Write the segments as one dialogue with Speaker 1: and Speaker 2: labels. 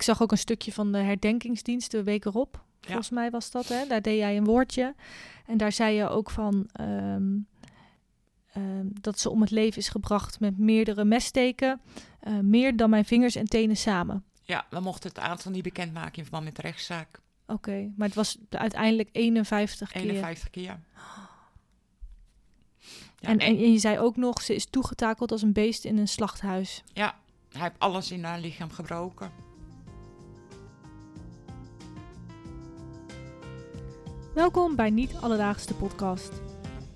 Speaker 1: ik zag ook een stukje van de herdenkingsdienst de week erop. Volgens mij was dat, hè? Daar deed jij een woordje. En daar zei je ook van ehm, ehm, dat ze om het leven is gebracht met meerdere messteken. eh, meer dan mijn vingers en tenen samen.
Speaker 2: Ja, we mochten het aantal niet bekendmaken in verband met de rechtszaak.
Speaker 1: Oké, maar het was uiteindelijk 51 keer.
Speaker 2: 51 keer. Ja,
Speaker 1: en, en, en je zei ook nog, ze is toegetakeld als een beest in een slachthuis.
Speaker 2: Ja, hij heeft alles in haar lichaam gebroken.
Speaker 1: Welkom bij Niet Alledaagse podcast.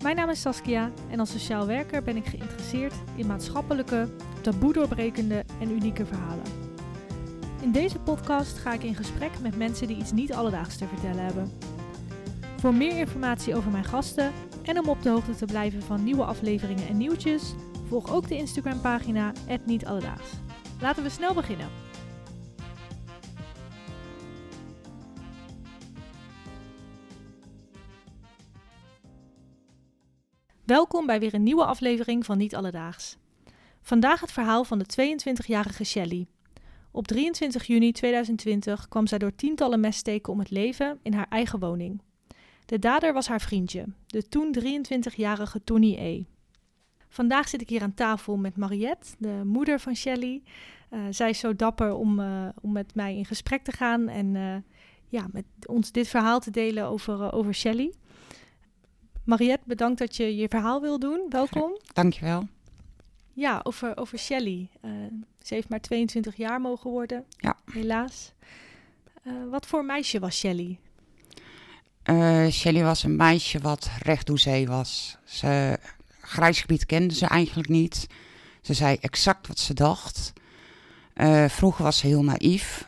Speaker 1: Mijn naam is Saskia en als sociaal werker ben ik geïnteresseerd in maatschappelijke, doorbrekende en unieke verhalen. In deze podcast ga ik in gesprek met mensen die iets niet alledaags te vertellen hebben. Voor meer informatie over mijn gasten en om op de hoogte te blijven van nieuwe afleveringen en nieuwtjes, volg ook de Instagram pagina Niet Alledaags. Laten we snel beginnen. Welkom bij weer een nieuwe aflevering van Niet Alledaags. Vandaag het verhaal van de 22-jarige Shelley. Op 23 juni 2020 kwam zij door tientallen messteken om het leven in haar eigen woning. De dader was haar vriendje, de toen 23-jarige Tony E. Vandaag zit ik hier aan tafel met Mariette, de moeder van Shelley. Uh, zij is zo dapper om, uh, om met mij in gesprek te gaan en uh, ja, met ons dit verhaal te delen over, over Shelley. Mariette, bedankt dat je je verhaal wil doen. Welkom.
Speaker 2: Dankjewel.
Speaker 1: Ja, over, over Shelley. Uh, ze heeft maar 22 jaar mogen worden,
Speaker 2: ja.
Speaker 1: helaas. Uh, wat voor meisje was Shelley?
Speaker 2: Uh, Shelley was een meisje wat recht door zee was. Ze, grijsgebied kende ze eigenlijk niet. Ze zei exact wat ze dacht. vroeger was ze heel naïef.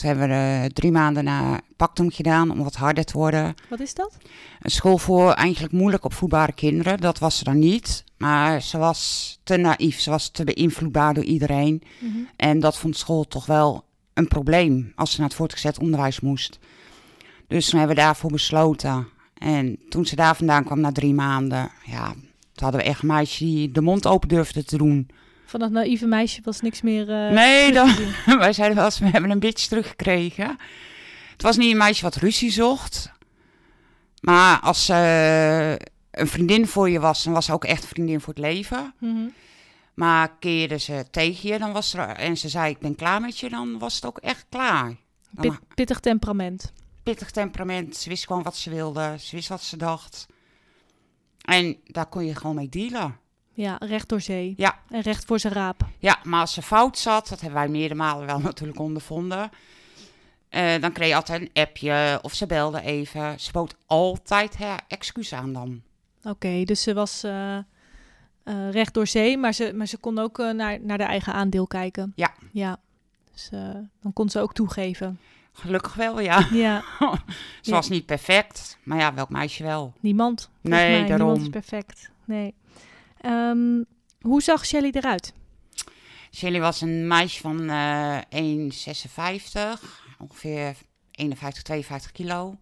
Speaker 2: Toen hebben we uh, drie maanden na Pactum gedaan om wat harder te worden.
Speaker 1: Wat is dat?
Speaker 2: Een school voor eigenlijk moeilijk opvoedbare kinderen. Dat was ze dan niet. Maar ze was te naïef. Ze was te beïnvloedbaar door iedereen. Mm -hmm. En dat vond school toch wel een probleem als ze naar het voortgezet onderwijs moest. Dus toen hebben we daarvoor besloten. En toen ze daar vandaan kwam na drie maanden, ja, toen hadden we echt een meisje die de mond open durfde te doen.
Speaker 1: Van dat naïeve meisje was niks meer. Uh,
Speaker 2: nee, dan, wij zeiden wel eens, we hebben een bitch teruggekregen. Het was niet een meisje wat ruzie zocht. Maar als uh, een vriendin voor je was, dan was ze ook echt een vriendin voor het leven.
Speaker 1: Mm -hmm.
Speaker 2: Maar keerde ze tegen je dan was er, en ze zei: Ik ben klaar met je, dan was het ook echt klaar.
Speaker 1: Pit, pittig temperament.
Speaker 2: Pittig temperament. Ze wist gewoon wat ze wilde, ze wist wat ze dacht. En daar kon je gewoon mee dealen.
Speaker 1: Ja, recht door zee.
Speaker 2: Ja.
Speaker 1: En recht voor zijn raap.
Speaker 2: Ja, maar als ze fout zat, dat hebben wij meerdere malen wel natuurlijk ondervonden. Uh, dan kreeg je altijd een appje of ze belde even. Ze bood altijd haar excuus aan dan.
Speaker 1: Oké, okay, dus ze was uh, uh, recht door zee, maar ze, maar ze kon ook naar, naar de eigen aandeel kijken.
Speaker 2: Ja.
Speaker 1: Ja, dus dan kon ze ook toegeven.
Speaker 2: Gelukkig wel, ja.
Speaker 1: Ja.
Speaker 2: ze was niet perfect, maar ja, welk meisje wel?
Speaker 1: Niemand.
Speaker 2: Nee,
Speaker 1: mij.
Speaker 2: daarom.
Speaker 1: Niemand is perfect. Nee. Um, hoe zag Shelley eruit?
Speaker 2: Shelley was een meisje van uh, 1,56, ongeveer 51, 52 kilo.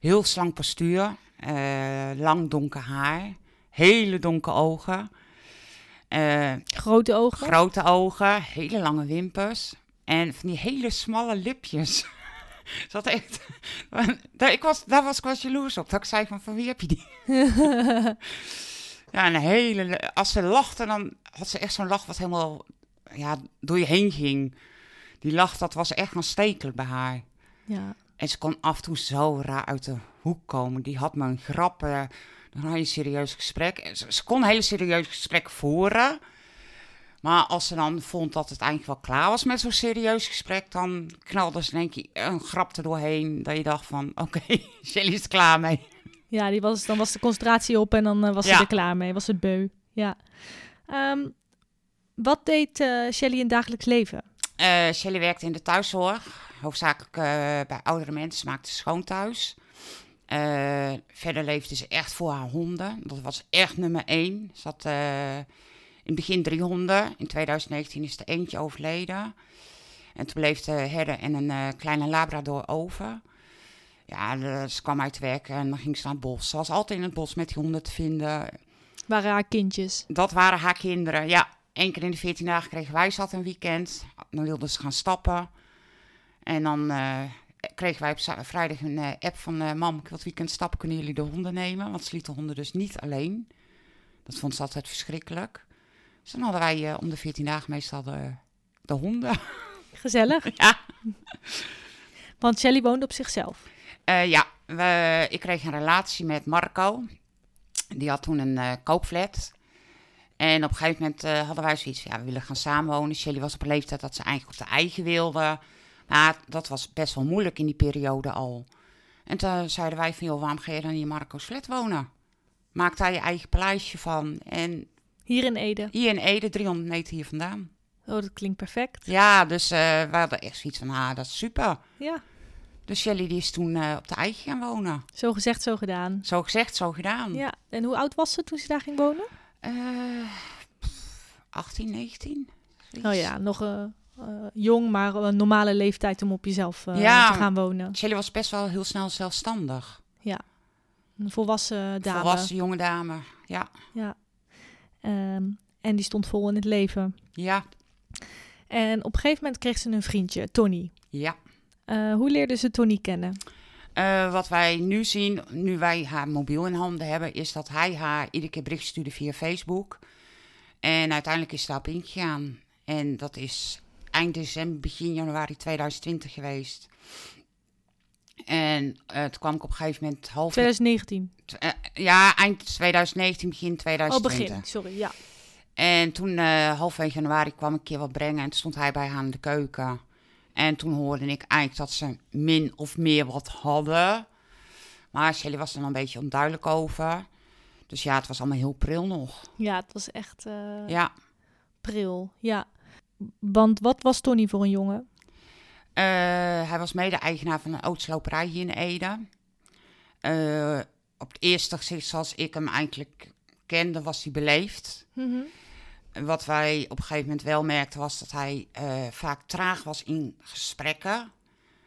Speaker 2: Heel slank postuur, uh, lang donker haar, hele donkere ogen. Uh,
Speaker 1: grote ogen?
Speaker 2: Grote ogen, hele lange wimpers en van die hele smalle lipjes. Dat echt. ik was, daar was ik wel jaloers op. Dat ik zei van, van wie heb je die? Ja, een hele. Als ze lachte, dan had ze echt zo'n lach wat helemaal ja, door je heen ging. Die lach, dat was echt aanstekelijk bij haar.
Speaker 1: Ja.
Speaker 2: En ze kon af en toe zo raar uit de hoek komen. Die had me een grap. Dan had je een serieus gesprek. Ze, ze kon een hele serieus gesprek voeren. Maar als ze dan vond dat het eigenlijk wel klaar was met zo'n serieus gesprek, dan knalde ze denk ik een grap er doorheen. Dat je dacht van, oké, okay, Shelly is klaar mee.
Speaker 1: Ja, die was, dan was de concentratie op en dan uh, was ja. ze er klaar mee. Was het beu. Ja. Um, wat deed uh, Shelly in dagelijks leven?
Speaker 2: Uh, Shelly werkte in de thuiszorg. Hoofdzakelijk bij oudere mensen. Ze maakte schoon thuis. verder leefde ze echt voor haar honden. Dat was echt nummer één. Ze had in het begin drie honden. In 2019 is er eentje overleden. En toen bleef de herder en een kleine labrador over. Ja, ze kwam uit werk en dan ging ze naar het bos. Ze was altijd in het bos met die honden te vinden.
Speaker 1: Waren haar kindjes?
Speaker 2: Dat waren haar kinderen, ja. één keer in de 14 dagen kregen wij zat een weekend. Dan wilden ze gaan stappen. En dan eh, kregen wij op vrijdag een eh, app van... eh, mam, ik wil het weekend stappen, kunnen jullie de honden nemen? Want ze lieten de honden dus niet alleen. Dat vond ze altijd verschrikkelijk. Dus dan hadden wij om de 14 dagen meestal de, de honden.
Speaker 1: Gezellig.
Speaker 2: Ja.
Speaker 1: Want Shelly woonde op zichzelf.
Speaker 2: Eh, ja, we, ik kreeg een relatie met Marco. Die had toen een eh, koopflat. En op een gegeven moment eh, hadden wij zoiets van, ja, we willen gaan samenwonen. Shelly was op een leeftijd dat ze eigenlijk op de eigen wilde. Maar dat was best wel moeilijk in die periode al. En toen zeiden wij van, joh, waarom ga je dan in Marco's flat wonen? Maak daar je eigen paleisje van. En
Speaker 1: Hier in Ede.
Speaker 2: hier in Ede, 300 meter hier vandaan.
Speaker 1: Oh, dat klinkt perfect.
Speaker 2: Ja, dus eh wij hadden echt zoiets van, ah, dat is super.
Speaker 1: Ja,
Speaker 2: Dus Shelly die is toen eh, op de eigen gaan wonen.
Speaker 1: zo gezegd, zo gedaan.
Speaker 2: Zo gezegd, zo gedaan.
Speaker 1: Ja, en hoe oud was ze toen ze daar ging wonen?
Speaker 2: Pff, 18, 19. zoiets.
Speaker 1: Oh ja, nog eh, eh, jong, maar een normale leeftijd om op jezelf
Speaker 2: Ja.
Speaker 1: te gaan wonen.
Speaker 2: Shelly was best wel heel snel zelfstandig.
Speaker 1: Een volwassen dame.
Speaker 2: Volwassen jonge dame. Ja,
Speaker 1: Ja. Ehm, en die stond vol in het leven.
Speaker 2: ja,
Speaker 1: En op een gegeven moment kreeg ze een vriendje, Tony.
Speaker 2: ja.
Speaker 1: Eh, hoe leerde ze Tony kennen?
Speaker 2: Eh, wat wij nu zien, nu wij haar mobiel in handen hebben, is dat hij haar iedere keer bericht stuurde via Facebook. En uiteindelijk is ze daarop ingegaan. En dat is eind december, begin januari 2020 geweest. En eh toen kwam ik op een gegeven moment half...
Speaker 1: 2019.
Speaker 2: eh, ja, eind 2019, begin
Speaker 1: Oh,
Speaker 2: 2020.
Speaker 1: begin. Sorry, ja.
Speaker 2: En toen halfwege januari kwam ik een keer wat brengen en toen stond hij bij haar in de keuken. En toen hoorde ik eigenlijk dat ze min of meer wat hadden. Maar Shelly was er dan een beetje onduidelijk over. Dus ja, het was allemaal heel pril nog.
Speaker 1: Ja, het was echt eh,
Speaker 2: Ja,
Speaker 1: pril. Ja. Want wat was Tony voor een jongen?
Speaker 2: Eh, hij was mede-eigenaar van een autosloperij hier in Ede. Eh, op het eerste gezicht zoals ik hem eigenlijk kende, was hij beleefd. En Wat wij op een gegeven moment wel merkten was dat hij eh, vaak traag was in gesprekken.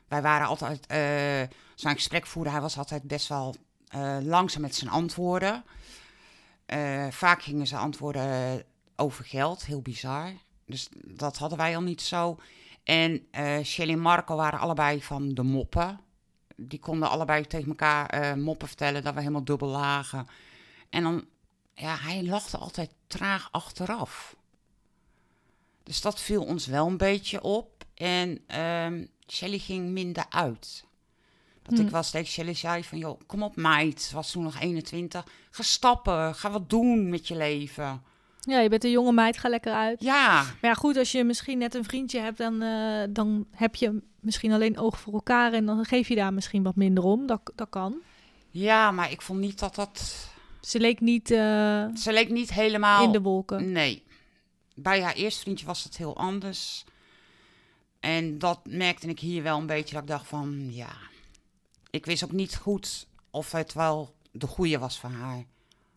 Speaker 2: Wij waren altijd, eh zijn gesprek voerde, hij was altijd best wel eh, langzaam met zijn antwoorden. Vaak gingen zijn antwoorden over geld, heel bizar. Dus dat hadden wij al niet zo. En Shelly en Marco waren allebei van de moppen. Die konden allebei tegen elkaar moppen vertellen dat we helemaal dubbel lagen. En dan, ja, hij lachte altijd traag achteraf. Dus dat viel ons wel een beetje op. En ehm Shelly ging minder uit. Dat
Speaker 1: Hm.
Speaker 2: ik wel tegen Shelly zei van, joh, kom op meid. Was toen nog 21. Ga stappen, ga wat doen met je leven.
Speaker 1: Ja, je bent een jonge meid, ga lekker uit.
Speaker 2: Ja,
Speaker 1: Maar ja, goed, als je misschien net een vriendje hebt, dan, eh, dan heb je misschien alleen oog voor elkaar en dan geef je daar misschien wat minder om. Dat, dat kan.
Speaker 2: ja, maar ik vond niet dat dat...
Speaker 1: Ze leek niet eh,
Speaker 2: Ze leek niet helemaal...
Speaker 1: in de wolken.
Speaker 2: Nee. Bij haar eerste vriendje was het heel anders. En dat merkte ik hier wel een beetje. Dat ik dacht van, ja... Ik wist ook niet goed of het wel de goede was van haar.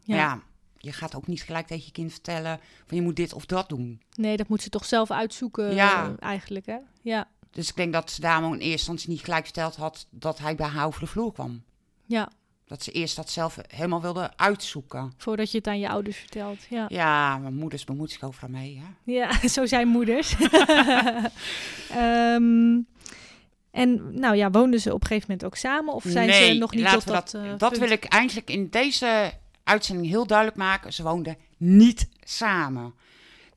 Speaker 2: Ja. ja, je gaat ook niet gelijk tegen je kind vertellen... van je moet dit of dat doen.
Speaker 1: Nee, dat moet ze toch zelf uitzoeken
Speaker 2: Ja.
Speaker 1: eh, eigenlijk, hè? Ja,
Speaker 2: Dus ik denk dat ze daarom in eerste instantie niet gelijk verteld had... dat hij bij haar over de vloer kwam.
Speaker 1: ja.
Speaker 2: Dat ze eerst dat zelf helemaal wilde uitzoeken.
Speaker 1: Voordat je het aan je ouders vertelt. Ja,
Speaker 2: Ja, mijn moeders bemoeit zich overal mee, hè?
Speaker 1: ja zo zijn moeders. Ehm, en nou ja, woonden ze op een gegeven moment ook samen? Of zijn ze nog niet tot dat
Speaker 2: dat,
Speaker 1: eh,
Speaker 2: dat wil ik eigenlijk in deze uitzending heel duidelijk maken. Ze woonden niet samen.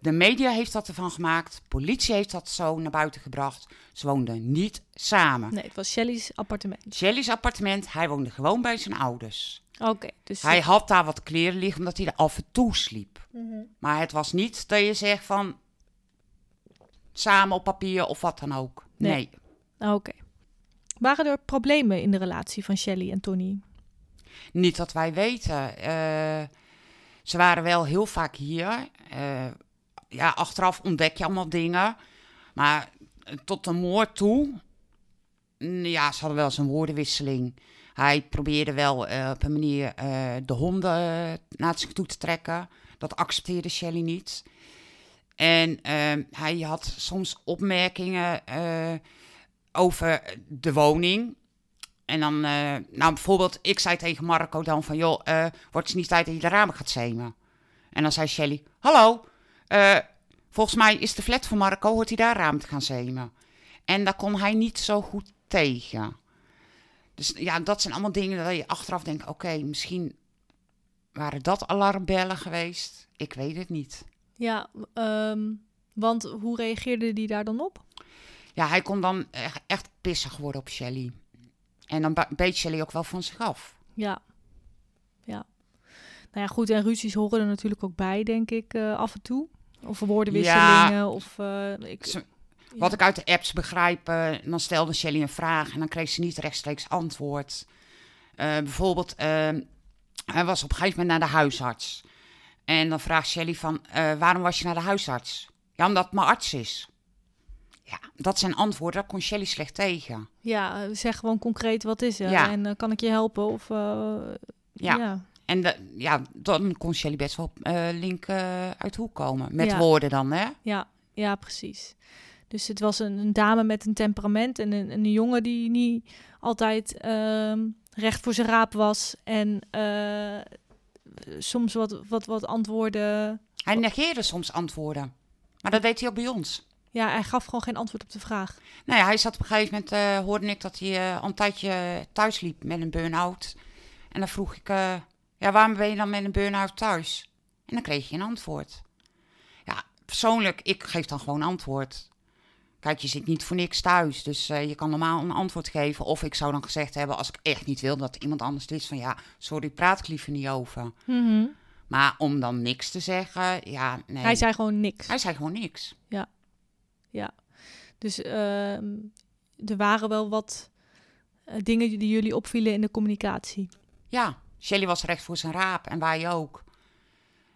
Speaker 2: De media heeft dat ervan gemaakt. Politie heeft dat zo naar buiten gebracht. Ze woonden niet samen.
Speaker 1: Nee, het was Shelly's appartement.
Speaker 2: Shelly's appartement, hij woonde gewoon bij zijn ouders.
Speaker 1: Oké, dus...
Speaker 2: Hij had daar wat kleren liggen omdat hij er af en toe sliep.
Speaker 1: Mhm.
Speaker 2: Maar het was niet dat je zegt van samen op papier of wat dan ook.
Speaker 1: Nee.
Speaker 2: nee.
Speaker 1: Oké. Waren er problemen in de relatie van Shelly en Tony?
Speaker 2: Niet dat wij weten. Eh, ze waren wel heel vaak hier. Eh, ja, achteraf ontdek je allemaal dingen. Maar eh, tot de moord toe... mm, Ja, ze hadden wel eens een woordenwisseling. Hij probeerde wel eh, op een manier eh, de honden naar zich toe te trekken. Dat accepteerde Shelley niet. En ehm, hij had soms opmerkingen over de woning. En dan, nou bijvoorbeeld, ik zei tegen Marco dan van, joh, wordt het niet tijd dat je de ramen gaat zemen? En dan zei Shelly, hallo, eh, Volgens mij is de flat van Marco, hoort hij daar raam te gaan zemen. En daar kon hij niet zo goed tegen. Dus ja, dat zijn allemaal dingen dat je achteraf denkt, oké, misschien waren dat alarmbellen geweest. Ik weet het niet.
Speaker 1: Ja, ehm, want hoe reageerde die daar dan op?
Speaker 2: Ja, hij kon dan echt, pissig worden op Shelly. En dan beet Shelly ook wel van zich af.
Speaker 1: Ja. Ja. Nou ja, goed, en ruzies horen er natuurlijk ook bij, denk ik, eh, af en toe. Of woordenwisselingen, of... eh, ik,
Speaker 2: Ze-
Speaker 1: ja.
Speaker 2: Wat ik uit de apps begrijp, eh, dan stelde Shelly een vraag en dan kreeg ze niet rechtstreeks antwoord. Eh, bijvoorbeeld, hij was op een gegeven moment naar de huisarts. En dan vraagt Shelly van, waarom was je naar de huisarts? Ja, omdat het mijn arts is. Ja, dat zijn antwoorden, daar kon Shelly slecht tegen.
Speaker 1: Ja, zeg gewoon concreet wat is er
Speaker 2: Ja.
Speaker 1: en kan ik je helpen of
Speaker 2: Ja.
Speaker 1: ja.
Speaker 2: En de, ja, dan kon Shelly best wel eh, link eh, uit hoek komen. Met
Speaker 1: Ja.
Speaker 2: woorden dan, hè?
Speaker 1: Ja, ja, precies. Dus het was een, een dame met een temperament en een, een jongen die niet altijd ehm, recht voor zijn raap was en eh, soms wat, wat, wat antwoorden.
Speaker 2: Hij negeerde soms antwoorden. Maar dat deed hij ook bij ons.
Speaker 1: Ja, hij gaf gewoon geen antwoord op de vraag.
Speaker 2: Nou ja, hij zat op een gegeven moment, hoorde ik dat hij al een tijdje thuis liep met een burn-out. En dan vroeg ik, ja, waarom ben je dan met een burn-out thuis? En dan kreeg je een antwoord. Ja, persoonlijk, ik geef dan gewoon antwoord. Kijk, je zit niet voor niks thuis, dus eh, je kan normaal een antwoord geven. Of ik zou dan gezegd hebben, als ik echt niet wil dat iemand anders is, van ja, sorry, praat ik liever niet over. Maar om dan niks te zeggen, ja, nee.
Speaker 1: Hij zei gewoon niks.
Speaker 2: Hij zei gewoon niks.
Speaker 1: Dus ehm, er waren wel wat eh, dingen die jullie opvielen in de communicatie.
Speaker 2: Ja, Shelly was recht voor zijn raap en wij ook.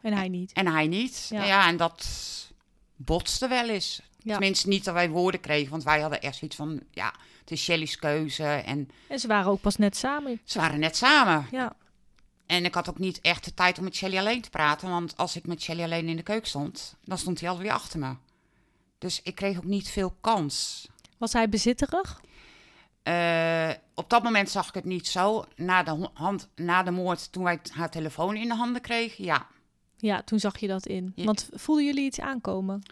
Speaker 1: En hij niet.
Speaker 2: En hij niet.
Speaker 1: Ja.
Speaker 2: Ja, en dat botste wel eens.
Speaker 1: Ja.
Speaker 2: Tenminste, niet dat wij woorden kregen, want wij hadden echt zoiets van, ja, het is Shelly's keuze. En
Speaker 1: En ze waren ook pas net samen.
Speaker 2: ze waren net samen.
Speaker 1: Ja,
Speaker 2: En ik had ook niet echt de tijd om met Shelly alleen te praten, want als ik met Shelly alleen in de keuken stond, dan stond hij alweer achter me. Dus ik kreeg ook niet veel kans.
Speaker 1: was hij bezitterig?
Speaker 2: Eh, op dat moment zag ik het niet zo. Na de, hand, na de moord, toen wij haar telefoon in de handen kregen, ja.
Speaker 1: Ja, toen zag je dat in.
Speaker 2: Ja.
Speaker 1: Want voelden jullie iets aankomen?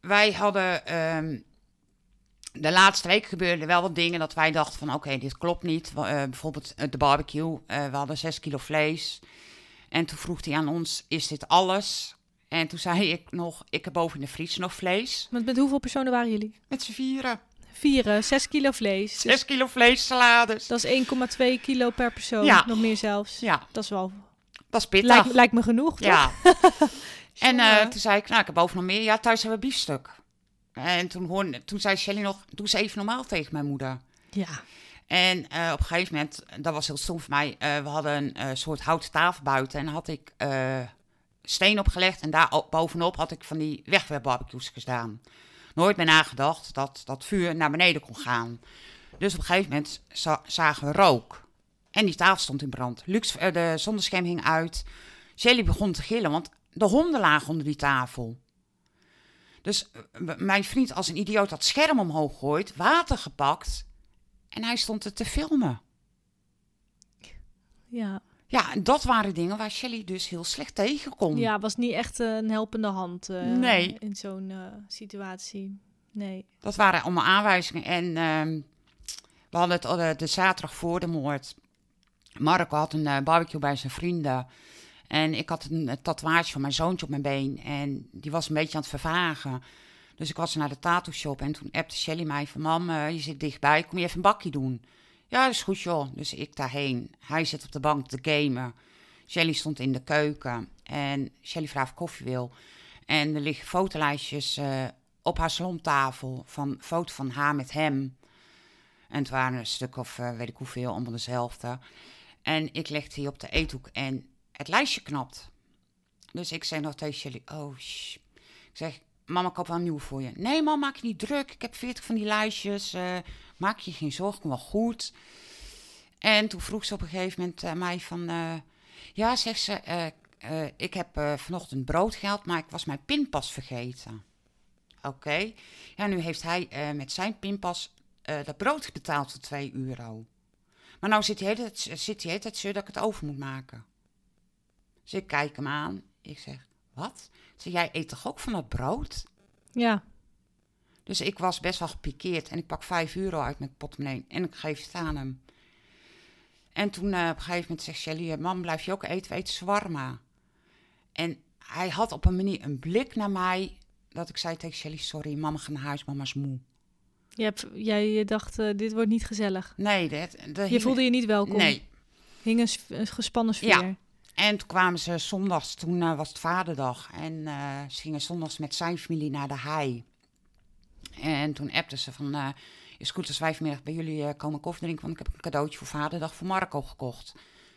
Speaker 2: Wij hadden ehm, de laatste week gebeurden wel wat dingen dat wij dachten van oké, dit klopt niet. Eh, bijvoorbeeld eh, de barbecue. We hadden zes kilo vlees. En toen vroeg hij aan ons, is dit alles? En toen zei ik nog, ik heb boven in de vries nog vlees.
Speaker 1: Met, met hoeveel personen waren jullie?
Speaker 2: Met z'n vieren.
Speaker 1: Vieren, zes kilo vlees. Dus
Speaker 2: Zes kilo vlees, salades.
Speaker 1: dat is 1,2 kilo per persoon.
Speaker 2: Ja.
Speaker 1: Nog meer zelfs.
Speaker 2: Ja,
Speaker 1: Dat is wel...
Speaker 2: dat is pittig.
Speaker 1: Lijkt, lijkt me genoeg, toch?
Speaker 2: Ja. en eh, toen zei ik, nou, ik heb boven nog meer. Ja, thuis hebben we biefstuk. En toen, hoorde, toen zei Shelly nog, doe eens even normaal tegen mijn moeder.
Speaker 1: Ja.
Speaker 2: En eh, op een gegeven moment, dat was heel stom voor mij, eh, we hadden een soort houten tafel buiten. En had ik steen opgelegd en daar bovenop had ik van die wegwerpbarbecues gedaan. Nooit meer nagedacht dat dat vuur naar beneden kon gaan. Dus op een gegeven moment za- zagen we rook. En die tafel stond in brand. Lux, eh, de zonnescherm hing uit. Shelly begon te gillen, want de honden lagen onder die tafel. Dus eh, mijn vriend als een idioot had scherm omhoog gegooid, water gepakt en hij stond het te filmen.
Speaker 1: Ja.
Speaker 2: Ja, en dat waren dingen waar Shelly dus heel slecht tegen kon.
Speaker 1: ja, was niet echt eh, een helpende hand eh,
Speaker 2: Nee.
Speaker 1: in zo'n eh, situatie. Nee.
Speaker 2: Dat waren allemaal aanwijzingen. En ehm, we hadden het de zaterdag voor de moord. Marco had een barbecue bij zijn vrienden. En ik had een, tatoeage van mijn zoontje op mijn been. En die was een beetje aan het vervagen. Dus ik was naar de tattoo shop. En toen appte Shelly mij van... Mam, je zit dichtbij. Kom je even een bakje doen? Ja, is goed joh. Dus ik daarheen. Hij zit op de bank te gamen. Shelly stond in de keuken. En Shelly vraagt koffie wil. En er liggen fotolijstjes eh, op haar salontafel van foto van haar met hem. En het waren een stuk of eh, weet ik hoeveel, allemaal dezelfde. En ik legde die op de eethoek en het lijstje knapt. Dus ik zei nog tegen Shelly, oh shh. Ik zeg, mama, ik koop wel een nieuwe voor je. Nee, mam, maak je niet druk. Ik heb veertig van die lijstjes. eh, maak je geen zorgen, wel goed. En toen vroeg ze op een gegeven moment aan mij van... eh, ja, zegt ze, eh, eh, ik heb eh, vanochtend brood gehaald, maar ik was mijn pinpas vergeten. Oké. Ja, nu heeft hij eh, met zijn pinpas eh, dat brood betaald voor 2 euro. Maar nou zit hij zit hij het zo dat ik het over moet maken. Dus ik kijk hem aan. Ik zeg, wat? Ze jij eet toch ook van dat brood?
Speaker 1: Ja,
Speaker 2: Dus ik was best wel gepikeerd en ik pak 5 euro uit mijn portemonnee en ik geef het aan hem. En toen eh, op een gegeven moment zegt Shelly, mam blijf je ook eten, we eten zwarma. En hij had op een manier een blik naar mij, dat ik zei tegen Shelly, sorry, mama gaat naar huis, mama is moe.
Speaker 1: je hebt, jij dacht, eh, dit wordt niet gezellig.
Speaker 2: Nee, dat, dat
Speaker 1: Je voelde je niet welkom.
Speaker 2: Nee.
Speaker 1: Hing een, gespannen sfeer.
Speaker 2: Ja. En toen kwamen ze zondags, toen eh, was het vaderdag. En ze gingen zondags met zijn familie naar de hei. En toen appten ze van, eh, is goed als wij vanmiddag bij jullie eh, komen koffie drinken? Want ik heb een cadeautje voor vaderdag voor Marco gekocht.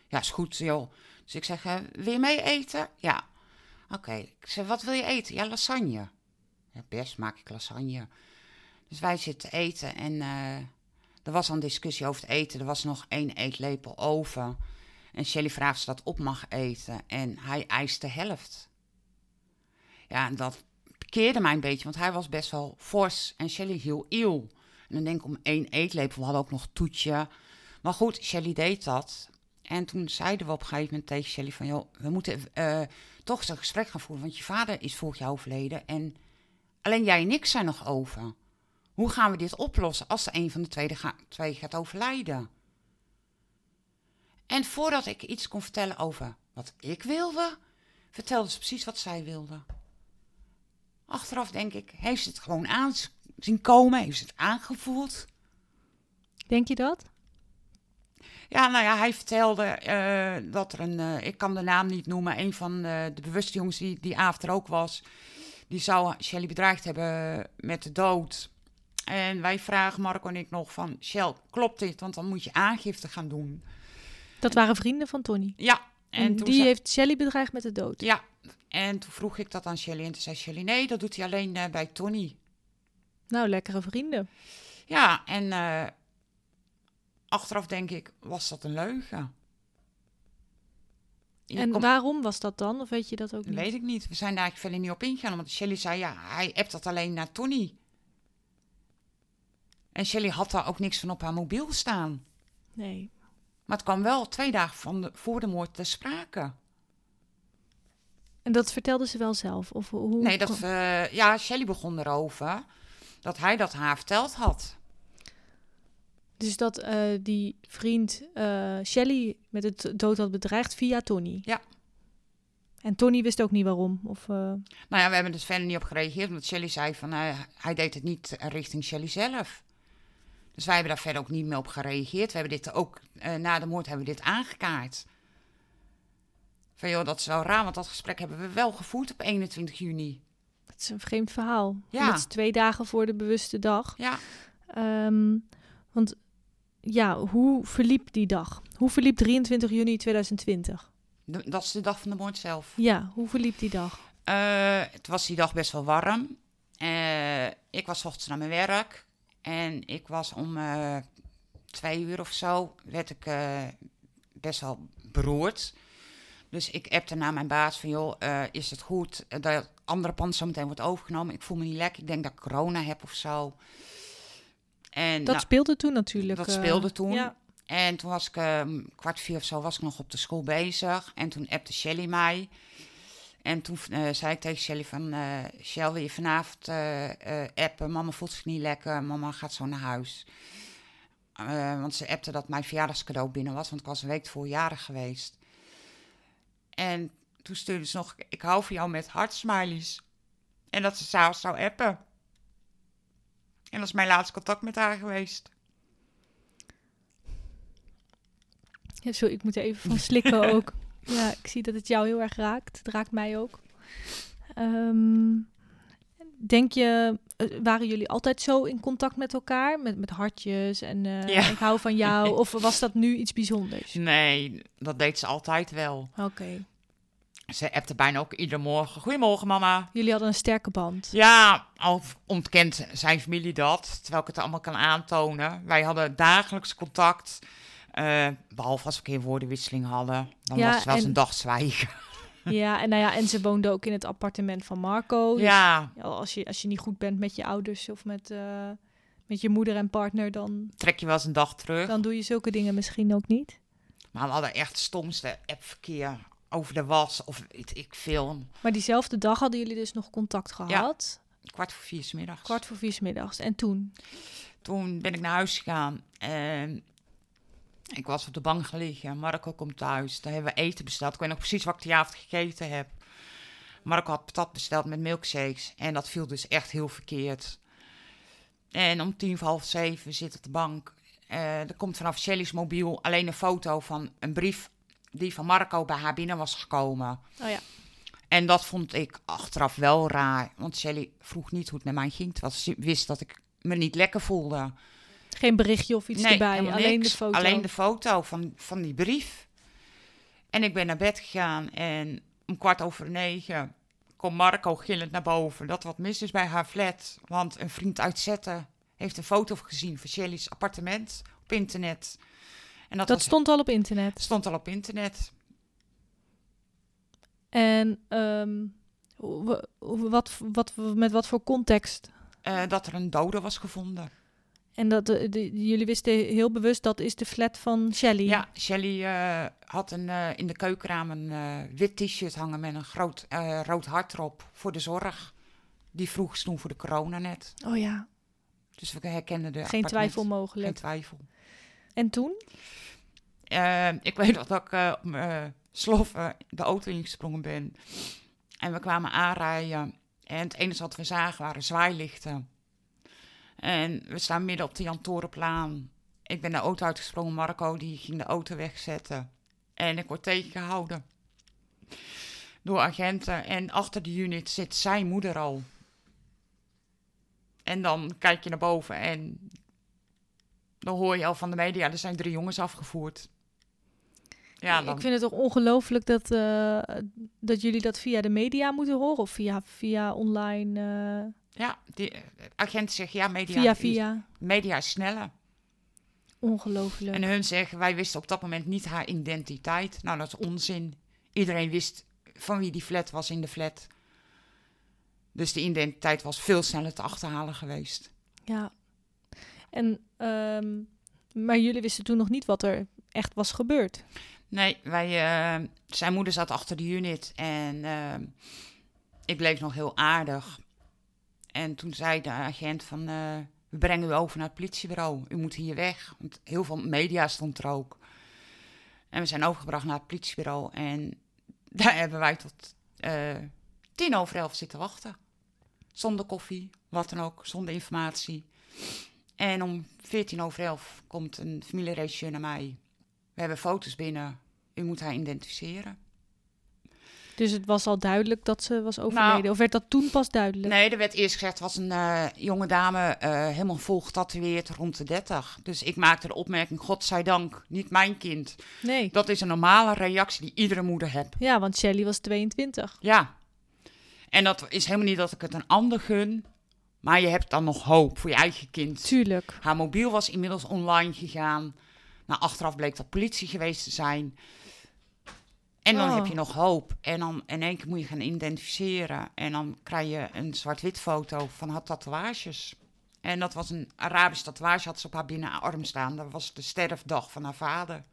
Speaker 2: Ja, is goed joh. Dus ik zeg, eh, wil je mee eten? Ja. Oké. Ik zeg, wat wil je eten? Ja, lasagne. Ja, best maak ik lasagne. Dus wij zitten te eten en er was al een discussie over het eten. Er was nog één eetlepel over. En Shelly vraagt of ze dat op mag eten. En hij eist de helft. Ja, en dat keerde mij een beetje, want hij was best wel fors en Shelly heel iel. En dan denk ik om één eetlepel, we hadden ook nog toetje. Maar goed, Shelly deed dat. En toen zeiden we op een gegeven moment tegen Shelly van... joh, we moeten eh, toch eens een gesprek gaan voeren, want je vader is vorig jaar overleden... en alleen jij en ik zijn nog over. Hoe gaan we dit oplossen als er een van de twee gaat overlijden? En voordat ik iets kon vertellen over wat ik wilde, vertelde ze precies wat zij wilde. Achteraf denk ik, heeft ze het gewoon aan zien komen? Heeft ze het aangevoeld?
Speaker 1: Denk je dat?
Speaker 2: Ja, nou ja, hij vertelde eh, dat er een, eh, ik kan de naam niet noemen, een van eh, de bewuste jongens die die avond er ook was, die zou Shelly bedreigd hebben met de dood. En wij vragen Marco en ik nog van, Shell, klopt dit? Want dan moet je aangifte gaan doen.
Speaker 1: Dat waren vrienden van Tony.
Speaker 2: Ja.
Speaker 1: En, die heeft Shelly bedreigd met de dood.
Speaker 2: Ja, en toen vroeg ik dat aan Shelly en toen zei Shelly, nee, dat doet hij alleen eh, bij Tony.
Speaker 1: Nou, lekkere vrienden.
Speaker 2: Ja, en eh, achteraf denk ik, was dat een leugen? Je
Speaker 1: en
Speaker 2: komt-
Speaker 1: waarom was dat dan? Of weet je dat ook niet?
Speaker 2: Weet ik niet. We zijn daar eigenlijk verder niet op ingegaan. Omdat Shelly zei, ja, hij appt dat alleen naar Tony. En Shelly had daar ook niks van op haar mobiel staan.
Speaker 1: Nee.
Speaker 2: Maar het kwam wel twee dagen van de, voor de moord ter sprake.
Speaker 1: En dat vertelde ze wel zelf? Of hoe?
Speaker 2: Nee, dat, eh, ja, Shelly begon erover dat hij dat haar verteld had.
Speaker 1: Dus dat eh, die vriend eh Shelly met het dood had bedreigd via Tony?
Speaker 2: Ja.
Speaker 1: En Tony wist ook niet waarom? Of,
Speaker 2: Nou ja, we hebben er verder niet op gereageerd. Omdat Shelly zei van, hij deed het niet richting Shelly zelf. Dus wij hebben daar verder ook niet meer op gereageerd. We hebben dit ook, eh, na de moord hebben we dit aangekaart. Van joh, dat is wel raar, want dat gesprek hebben we wel gevoerd op 21 juni.
Speaker 1: het is een vreemd verhaal.
Speaker 2: Ja.
Speaker 1: Dat is twee dagen voor de bewuste dag.
Speaker 2: Ja,
Speaker 1: Ehm, want ja, hoe verliep die dag? Hoe verliep 23 juni 2020?
Speaker 2: de- dat is de dag van de moord zelf.
Speaker 1: Ja, hoe verliep die dag?
Speaker 2: Eh, het was die dag best wel warm. Eh, ik was ochtends naar mijn werk. En ik was om eh, twee uur of zo, werd ik eh, best wel beroerd. Dus ik appte naar mijn baas van, joh, eh, is het goed dat het andere pand zo meteen wordt overgenomen? Ik voel me niet lekker, ik denk dat ik corona heb of zo. En
Speaker 1: Dat
Speaker 2: nou,
Speaker 1: speelde toen natuurlijk.
Speaker 2: dat speelde toen.
Speaker 1: Ja.
Speaker 2: En toen was ik eh, kwart vier of zo was ik nog op de school bezig. En toen appte Shelly mij. En toen eh, zei ik tegen Shelly van... Shell, wil je vanavond eh, appen? Mama voelt zich niet lekker. Mama gaat zo naar huis. Want ze appte dat mijn verjaardagscadeau binnen was. Want ik was een week voor jarig geweest. En toen stuurde ze nog... Ik hou van jou met hartsmileys. En dat ze s'avonds zou appen. En dat is mijn laatste contact met haar geweest.
Speaker 1: Ja, sorry, ik moet er even van slikken ook. Ja, ik zie dat het jou heel erg raakt. Het raakt mij ook. Ehm, denk je, eh, waren jullie altijd zo in contact met elkaar? Met, met hartjes en eh,
Speaker 2: Ja.
Speaker 1: ik hou van jou? Of was dat nu iets bijzonders?
Speaker 2: Nee, dat deed ze altijd wel.
Speaker 1: Oké.
Speaker 2: Ze appte bijna ook iedere morgen. Goedemorgen, mama.
Speaker 1: Jullie hadden een sterke band.
Speaker 2: Ja, al ontkent zijn familie dat, terwijl ik het allemaal kan aantonen. Wij hadden dagelijks contact, eh, behalve als we een keer woordenwisseling hadden. Dan
Speaker 1: Ja,
Speaker 2: was het wel eens
Speaker 1: en-
Speaker 2: een dag zwijgen.
Speaker 1: Ja, en nou ja, en ze woonde ook in het appartement van Marco. Dus
Speaker 2: Ja,
Speaker 1: als, je, als je niet goed bent met je ouders of met, eh, met je moeder en partner, dan,
Speaker 2: trek je wel eens een dag terug.
Speaker 1: dan doe je zulke dingen misschien ook niet.
Speaker 2: Maar we hadden echt stomste appverkeer over de was of weet ik veel.
Speaker 1: Maar diezelfde dag hadden jullie dus nog contact gehad.
Speaker 2: Kwart voor vier 's middags.
Speaker 1: Kwart voor vier 's middags. En toen?
Speaker 2: Toen ben ik naar huis gegaan en ik was op de bank gelegen. Marco komt thuis. Daar hebben we eten besteld. Ik weet nog precies wat ik die avond gegeten heb. Marco had patat besteld met milkshakes. En dat viel dus echt heel verkeerd. En om tien voor half zeven zit op de bank. Eh, er komt vanaf Shelly's mobiel alleen een foto van een brief die van Marco bij haar binnen was gekomen.
Speaker 1: Oh ja.
Speaker 2: En dat vond ik achteraf wel raar. Want Shelly vroeg niet hoe het met mij ging. Terwijl ze wist dat ik me niet lekker voelde.
Speaker 1: Geen berichtje of iets erbij. Alleen
Speaker 2: niks.
Speaker 1: de foto.
Speaker 2: Alleen de foto van, van die brief. En ik ben naar bed gegaan en om kwart over negen komt Marco gillend naar boven dat wat mis is bij haar flat. Want een vriend uit Zetten heeft een foto gezien van Shelly's appartement op internet. En dat,
Speaker 1: Dat
Speaker 2: was-
Speaker 1: stond al op internet.
Speaker 2: stond al op internet.
Speaker 1: En ehm, wat, wat, met wat voor context?
Speaker 2: eh, dat er een dode was gevonden.
Speaker 1: En dat de, de- jullie wisten heel bewust dat is de flat van Shelly.
Speaker 2: Ja, Shelly eh, had een, eh, in de keukenraam een eh, wit t-shirt hangen met een groot eh, rood hart erop voor de zorg. Die vroeg toen voor de corona net.
Speaker 1: Oh ja,
Speaker 2: Dus we herkenden de
Speaker 1: geen
Speaker 2: appartement.
Speaker 1: twijfel mogelijk.
Speaker 2: Geen twijfel.
Speaker 1: En toen?
Speaker 2: Eh, ik weet nog dat ik eh, op mijn de auto ingesprongen ben. En we kwamen aanrijden. En het enige wat we zagen waren zwaailichten. En we staan midden op de Jan Torenplaan. Ik ben de auto uitgesprongen. Marco die ging de auto wegzetten. En ik word tegengehouden. Door agenten. En achter de unit zit zijn moeder al. En dan kijk je naar boven en dan hoor je al van de media, er zijn drie jongens afgevoerd. Ja, dan,
Speaker 1: Ik vind het toch ongelooflijk dat, eh, dat jullie dat via de media moeten horen. Of via, via online, eh,
Speaker 2: ja die eh, agent zegt ja, media,
Speaker 1: via
Speaker 2: is-
Speaker 1: via.
Speaker 2: media is sneller.
Speaker 1: Ongelooflijk.
Speaker 2: En hun zeggen, wij wisten op dat moment niet haar identiteit. Nou, dat is onzin. Iedereen wist van wie die flat was in de flat. Dus de identiteit was veel sneller te achterhalen geweest.
Speaker 1: Ja. En, ehm, maar jullie wisten toen nog niet wat er echt was gebeurd.
Speaker 2: Nee, wij, eh, zijn moeder zat achter de unit en eh, ik bleef nog heel aardig. En toen zei de agent van, eh, we brengen u over naar het politiebureau. U moet hier weg, want heel veel media stond er ook. En we zijn overgebracht naar het politiebureau en daar hebben wij tot eh, tien over elf zitten wachten. Zonder koffie, wat dan ook, zonder informatie. En om 14 over elf komt een familieregisseur naar mij. We hebben foto's binnen. U moet haar identificeren.
Speaker 1: Dus het was al duidelijk dat ze was overleden.
Speaker 2: Nou,
Speaker 1: of werd dat toen pas duidelijk?
Speaker 2: Nee, er werd eerst gezegd, was een eh, jonge dame, eh, helemaal vol getatoeëerd, rond de 30. Dus ik maakte de opmerking, godzijdank, niet mijn kind.
Speaker 1: Nee.
Speaker 2: Dat is een normale reactie die iedere moeder hebt.
Speaker 1: Ja, want Shelly was 22.
Speaker 2: Ja. En dat is helemaal niet dat ik het een ander gun, maar je hebt dan nog hoop voor je eigen kind.
Speaker 1: Tuurlijk.
Speaker 2: Haar mobiel was inmiddels online gegaan. Nou, achteraf bleek dat politie geweest te zijn. En dan
Speaker 1: Oh.
Speaker 2: heb je nog hoop. En dan in één keer moet je gaan identificeren. En dan krijg je een zwart-wit foto van haar tatoeages. En dat was een Arabisch tatoeage, had ze op haar binnenarm staan. Dat was de sterfdag van haar vader.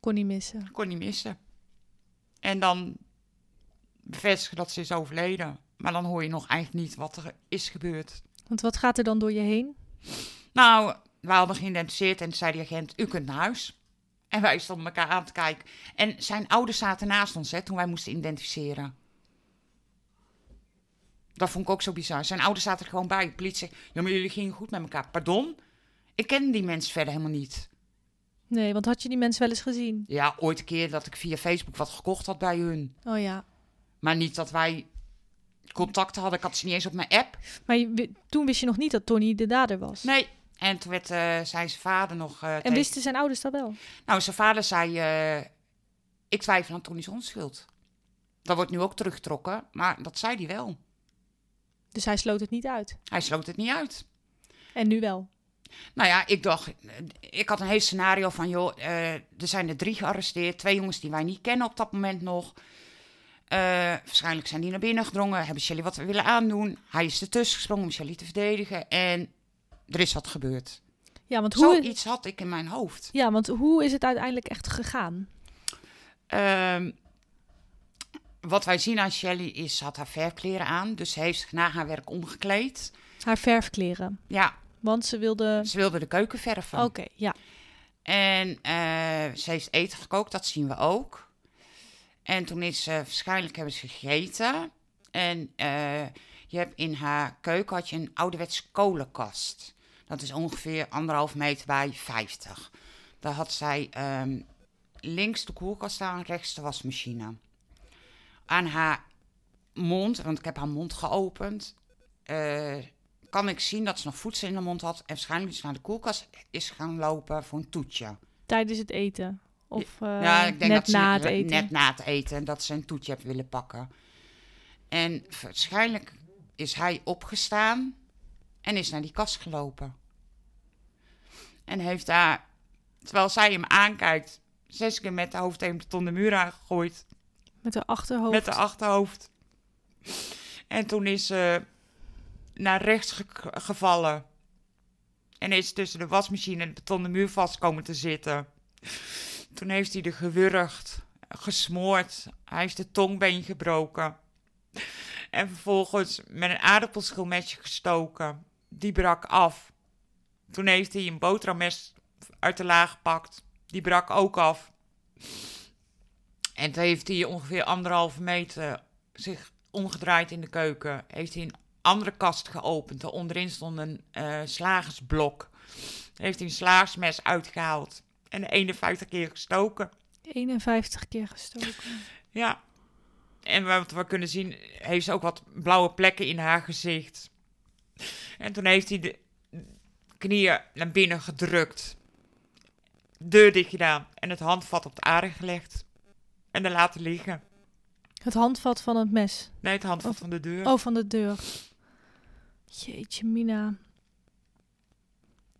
Speaker 1: Kon niet missen.
Speaker 2: Kon niet missen. En dan bevestigen dat ze is overleden. Maar dan hoor je nog eigenlijk niet wat er is gebeurd.
Speaker 1: Want wat gaat er dan door je heen?
Speaker 2: Nou, we hadden geïdentificeerd en zei die agent, u kunt naar huis. En wij stonden elkaar aan te kijken. En zijn ouders zaten naast ons hè, toen wij moesten identificeren. Dat vond ik ook zo bizar. Zijn ouders zaten er gewoon bij. De politie zei, ja, maar jullie gingen goed met elkaar. Pardon? Ik ken die mensen verder helemaal niet.
Speaker 1: Nee, want had je die mensen wel eens gezien?
Speaker 2: Ja, ooit een keer dat ik via Facebook wat gekocht had bij hun.
Speaker 1: Oh ja.
Speaker 2: Maar niet dat wij contact hadden. Ik had ze niet eens op mijn app.
Speaker 1: Maar je, toen wist je nog niet dat Tony de dader was.
Speaker 2: Nee. En toen werd, eh, zei zijn vader nog... eh,
Speaker 1: En
Speaker 2: tegen-
Speaker 1: wisten zijn ouders dat wel?
Speaker 2: Nou, zijn vader zei: eh, Ik twijfel aan Tony's onschuld. Dat wordt nu ook teruggetrokken, maar dat zei hij wel.
Speaker 1: Dus hij sloot het niet uit.
Speaker 2: Hij sloot het niet uit.
Speaker 1: En nu wel.
Speaker 2: Nou ja, ik dacht, ik had een heel scenario van: joh, er zijn er drie gearresteerd, twee jongens die wij niet kennen op dat moment nog. Waarschijnlijk zijn die naar binnen gedrongen, hebben Shelly wat we willen aandoen. Hij is ertussen gesprongen om Shelly te verdedigen en er is wat gebeurd.
Speaker 1: Ja, want hoe,
Speaker 2: Zoiets had ik in mijn hoofd.
Speaker 1: ja, want hoe is het uiteindelijk echt gegaan?
Speaker 2: Ehm, wat wij zien aan Shelly is, ze had haar verfkleren aan. Dus ze heeft zich na haar werk omgekleed.
Speaker 1: Haar verfkleren.
Speaker 2: Ja,
Speaker 1: Want ze wilde...
Speaker 2: ze wilde de keuken verven.
Speaker 1: Oké, ja.
Speaker 2: En eh, ze heeft eten gekookt, dat zien we ook. En toen is ze, waarschijnlijk hebben ze gegeten. En eh, je hebt in haar keuken had je een ouderwetse kolenkast. Dat is ongeveer anderhalf meter bij 50. Daar had zij ehm, links de koelkast staan, rechts de wasmachine. Aan haar mond, want ik heb haar mond geopend, eh, kan ik zien dat ze nog voedsel in de mond had. En waarschijnlijk is ze naar de koelkast is gaan lopen voor een toetje.
Speaker 1: Tijdens het eten. Of eh,
Speaker 2: ja, ik denk
Speaker 1: net
Speaker 2: dat ze
Speaker 1: na het eten.
Speaker 2: net na het eten dat ze een toetje heeft willen pakken. En waarschijnlijk is hij opgestaan en is naar die kast gelopen. En heeft daar, terwijl zij hem aankijkt, zes keer met de hoofd tegen de muur aangegooid.
Speaker 1: Met haar achterhoofd.
Speaker 2: Met de achterhoofd. En toen is ze naar rechts ge- gevallen. En is tussen de wasmachine en de betonnen muur vast komen te zitten. Toen heeft hij er gewurgd, gesmoord. Hij heeft de tongbeen gebroken. En vervolgens met een aardappelschilmesje gestoken. Die brak af. Toen heeft hij een boterhammes uit de laag gepakt. Die brak ook af. En toen heeft hij ongeveer anderhalve meter zich omgedraaid in de keuken. Heeft hij een andere kast geopend. Daar onderin stond een eh, slagersblok. Heeft hij een slagersmes uitgehaald. En 51 keer gestoken.
Speaker 1: 51 keer gestoken.
Speaker 2: Ja. En wat we kunnen zien, heeft ze ook wat blauwe plekken in haar gezicht. En toen heeft hij de knieën naar binnen gedrukt. Deur dicht gedaan. En het handvat op de aarde gelegd. En er laten liggen.
Speaker 1: Het handvat van het mes.
Speaker 2: Nee, het handvat
Speaker 1: Of-
Speaker 2: van de deur.
Speaker 1: Oh, van de deur. Jeetje, Mina.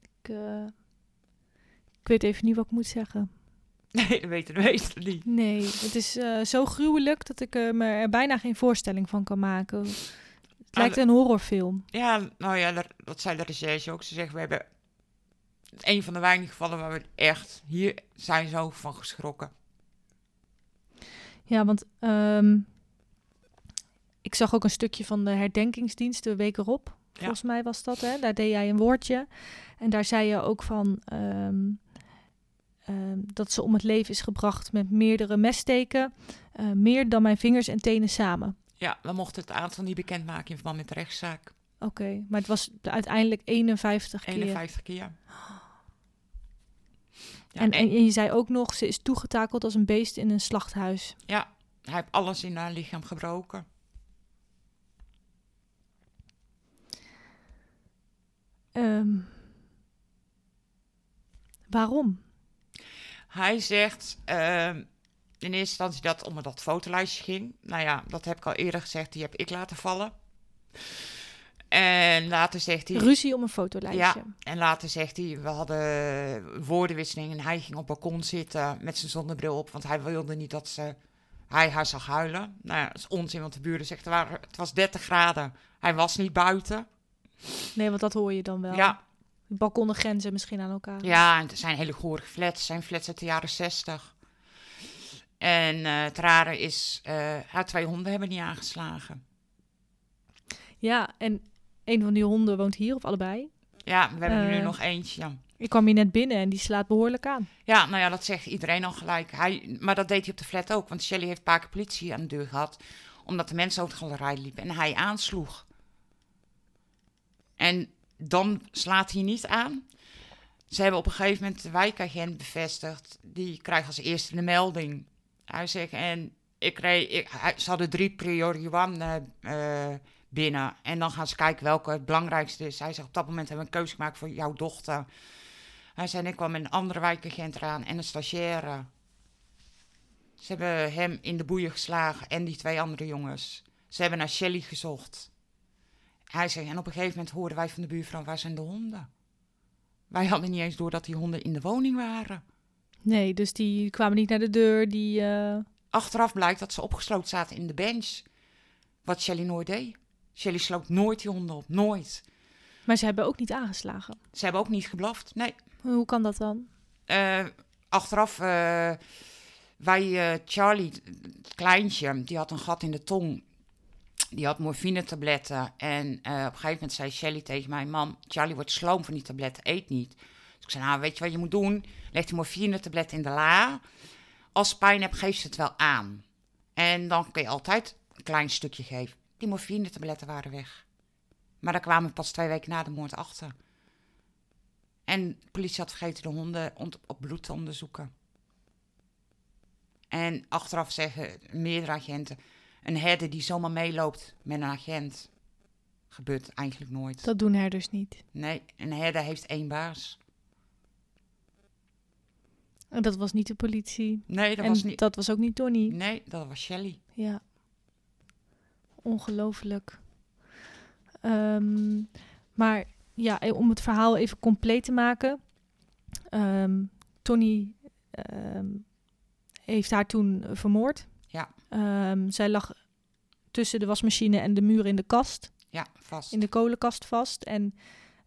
Speaker 1: Ik, eh, ik weet even niet wat ik moet zeggen.
Speaker 2: Nee, dat weten we weten we niet.
Speaker 1: Nee, het is eh, zo gruwelijk dat ik eh, me er bijna geen voorstelling van kan maken. Het lijkt een horrorfilm.
Speaker 2: Ja, nou ja, dat, zei de recherche ook. Ze zeggen, we hebben een van de weinige gevallen waar we echt hier zijn zo van geschrokken.
Speaker 1: Ja, want ehm, ik zag ook een stukje van de herdenkingsdienst de week erop. Volgens mij was dat, hè? Daar deed jij een woordje. En daar zei je ook van ehm, ehm, dat ze om het leven is gebracht met meerdere messteken. eh, meer dan mijn vingers en tenen samen.
Speaker 2: Ja, we mochten het aantal niet bekendmaken in verband met de rechtszaak.
Speaker 1: Oké, maar het was uiteindelijk 51 keer.
Speaker 2: 51 keer. Ja,
Speaker 1: en,
Speaker 2: en,
Speaker 1: en, en je zei ook nog, ze is toegetakeld als een beest in een slachthuis.
Speaker 2: ja, hij heeft alles in haar lichaam gebroken.
Speaker 1: Ehm, waarom?
Speaker 2: Hij zegt ehm, in eerste instantie dat om dat fotolijstje ging. Nou ja, dat heb ik al eerder gezegd, die heb ik laten vallen. En later zegt hij...
Speaker 1: Ruzie om een fotolijstje.
Speaker 2: En later zegt hij, we hadden woordenwisseling en hij ging op het balkon zitten met zijn zonnebril op, want hij wilde niet dat ze, hij haar zag huilen. Nou ja, dat is onzin, want de buren zegt, het was 30 graden. Hij was niet buiten.
Speaker 1: Nee, want dat hoor je dan wel.
Speaker 2: Ja,
Speaker 1: Balkonnen grenzen misschien aan elkaar.
Speaker 2: ja, en het zijn hele gore flats, zijn flats uit de jaren 60. En eh het rare is, eh, haar twee honden hebben niet aangeslagen.
Speaker 1: Ja, en een van die honden woont hier, of allebei.
Speaker 2: Ja, we hebben er nu
Speaker 1: Eh.
Speaker 2: nog eentje. Ja.
Speaker 1: Ik kwam hier net binnen en die slaat behoorlijk aan.
Speaker 2: Ja, nou ja, dat zegt iedereen al gelijk. Hij, maar dat deed hij op de flat ook. Want Shelly heeft een paar keer politie aan de deur gehad. Omdat de mensen over de galerij liepen. En hij aansloeg. En dan slaat hij niet aan. Ze hebben op een gegeven moment de wijkagent bevestigd. Die krijgt als eerste de melding. Hij zegt, en ik kreeg, ik, ze hadden drie priority one eh, eh, binnen. En dan gaan ze kijken welke het belangrijkste is. Hij zegt, op dat moment hebben we een keuze gemaakt voor jouw dochter. Hij zei, ik kwam met een andere wijkagent eraan en een stagiaire. Ze hebben hem in de boeien geslagen en die twee andere jongens. Ze hebben naar Shelly gezocht. Hij zei, en op een gegeven moment hoorden wij van de buurvrouw, waar zijn de honden? Wij hadden niet eens door dat die honden in de woning waren.
Speaker 1: Nee, dus die kwamen niet naar de deur. Die, eh,
Speaker 2: Achteraf blijkt dat ze opgesloten zaten in de bench. Wat Shelly nooit deed. Shelly sloot nooit die honden op, nooit.
Speaker 1: Maar ze hebben ook niet aangeslagen.
Speaker 2: Ze hebben ook niet geblaft, nee.
Speaker 1: Hoe kan dat dan?
Speaker 2: Eh, achteraf eh, Wij, Charlie, het kleintje, die had een gat in de tong. Die had morfinetabletten. En eh, op een gegeven moment zei Shelly tegen mij... Mam, Charlie wordt sloom van die tabletten, eet niet. Dus ik zei, nou, weet je wat je moet doen? Leg die morfinetablet in de la. Als pijn hebt, geef ze het wel aan. En dan kun je altijd een klein stukje geven. Die morfinetabletten waren weg. Maar daar kwamen we pas twee weken na de moord achter. En de politie had vergeten de honden op bloed te onderzoeken. En achteraf zeggen meerdere agenten... een herder die zomaar meeloopt met een agent... gebeurt eigenlijk nooit.
Speaker 1: Dat doen herders niet.
Speaker 2: Nee, een herder heeft één baas.
Speaker 1: En dat was niet de politie.
Speaker 2: Nee, dat
Speaker 1: en
Speaker 2: was niet...
Speaker 1: dat was ook niet Donnie.
Speaker 2: Nee, dat was Shelly.
Speaker 1: Ja. Ongelooflijk. Ehm, maar ja, eh, om het verhaal even compleet te maken. Ehm, Tony ehm, heeft haar toen vermoord.
Speaker 2: Ja.
Speaker 1: Ehm, zij lag tussen de wasmachine en de muur in de kast.
Speaker 2: Ja, vast.
Speaker 1: in de kolenkast vast. En,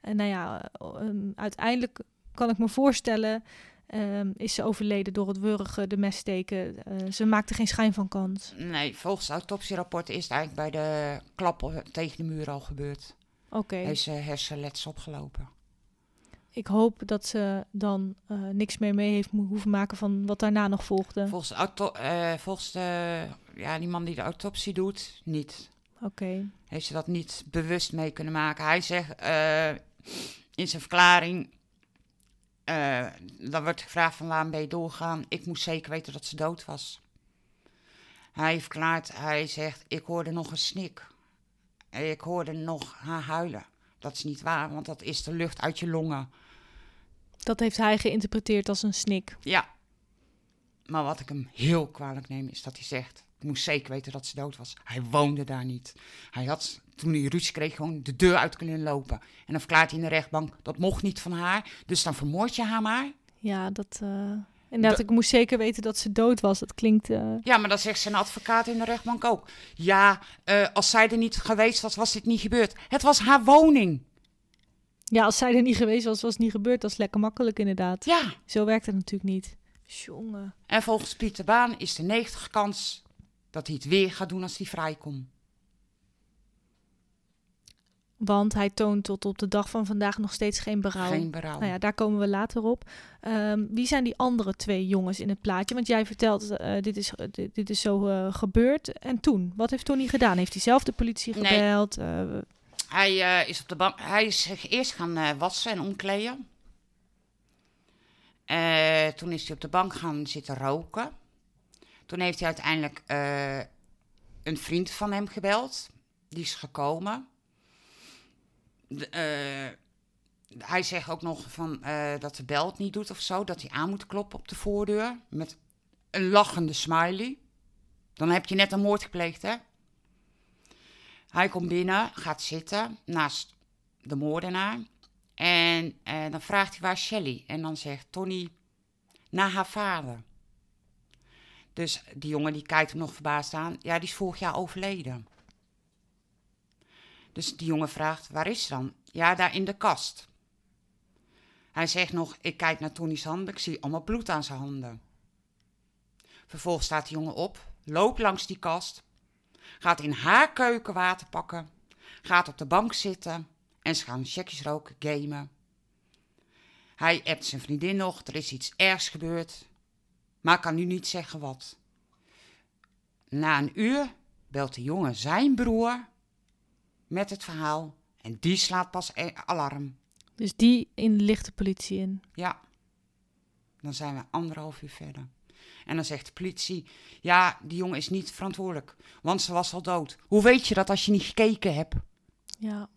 Speaker 1: en nou ja, ehm, uiteindelijk kan ik me voorstellen, ehm, is ze overleden door het wurgen, de messteken. Eh, ze maakte geen schijn van kans.
Speaker 2: Nee, volgens het autopsierapport is het eigenlijk bij de klap tegen de muur al gebeurd.
Speaker 1: Oké,
Speaker 2: Heeft ze hersenletsel opgelopen.
Speaker 1: ik hoop dat ze dan eh, niks meer mee heeft hoeven maken van wat daarna nog volgde.
Speaker 2: Volgens, auto, eh, volgens de, ja, die man die de autopsie doet, niet.
Speaker 1: Oké,
Speaker 2: Heeft ze dat niet bewust mee kunnen maken. Hij zegt in zijn verklaring... eh, dan wordt gevraagd van waarom ben je doorgaan. Ik moest zeker weten dat ze dood was. Hij verklaart, hij zegt, ik hoorde nog een snik. Ik hoorde nog haar huilen. Dat is niet waar, want dat is de lucht uit je longen.
Speaker 1: dat heeft hij geïnterpreteerd als een snik.
Speaker 2: Ja. Maar wat ik hem heel kwalijk neem, is dat hij zegt... Ik moest zeker weten dat ze dood was. Hij woonde daar niet. Hij had, toen hij ruzie kreeg, gewoon de deur uit kunnen lopen. En dan verklaart hij in de rechtbank, dat mocht niet van haar. Dus dan vermoord je haar maar.
Speaker 1: Ja, dat... eh inderdaad,
Speaker 2: Da-
Speaker 1: ik moest zeker weten dat ze dood was. Dat klinkt... eh,
Speaker 2: Ja, maar dat zegt zijn advocaat in de rechtbank ook. Ja, eh, als zij er niet geweest was, was dit niet gebeurd. Het was haar woning.
Speaker 1: Ja, als zij er niet geweest was, was het niet gebeurd. Dat is lekker makkelijk inderdaad.
Speaker 2: Ja.
Speaker 1: Zo werkt het natuurlijk niet. Jongen.
Speaker 2: En volgens Pieter Baan is de 90 kans dat hij het weer gaat doen als hij vrijkomt.
Speaker 1: Want hij toont tot op de dag van vandaag nog steeds geen berouw.
Speaker 2: Geen berouw.
Speaker 1: Nou ja, daar komen we later op. Ehm, wie zijn die andere twee jongens in het plaatje? Want jij vertelt, eh, dit, is, dit, dit is zo eh, gebeurd. En toen? Wat heeft Tony gedaan? Heeft hij zelf de politie
Speaker 2: Nee.
Speaker 1: gebeld? Eh,
Speaker 2: Hij, eh, is op de bank, hij is zich eerst gaan eh, wassen en omkleden. Eh, toen is hij op de bank gaan zitten roken. Toen heeft hij uiteindelijk eh, een vriend van hem gebeld. Die is gekomen. Eh, hij zegt ook nog van, eh, dat de bel het niet doet of zo. Dat hij aan moet kloppen op de voordeur. Met een lachende smiley. Dan heb je net een moord gepleegd, hè? Hij komt binnen, gaat zitten naast de moordenaar. En eh, dan vraagt hij waar Shelly? En dan zegt Tony naar haar vader. Dus die jongen die kijkt hem nog verbaasd aan. Ja, die is vorig jaar overleden. Dus die jongen vraagt, waar is ze dan? Ja, daar in de kast. Hij zegt nog, ik kijk naar Tony's handen, ik zie allemaal bloed aan zijn handen. Vervolgens staat de jongen op, loopt langs die kast, gaat in haar keuken water pakken, gaat op de bank zitten en ze gaan checkjes roken, gamen. Hij appt zijn vriendin nog, er is iets ergs gebeurd, maar kan nu niet zeggen wat. Na een uur belt de jongen zijn broer met het verhaal en die slaat pas e- alarm.
Speaker 1: dus die in licht de politie in.
Speaker 2: Ja, dan zijn we anderhalf uur verder. En dan zegt de politie, ja, die jongen is niet verantwoordelijk, want ze was al dood. Hoe weet je dat als je niet gekeken hebt?
Speaker 1: Ja.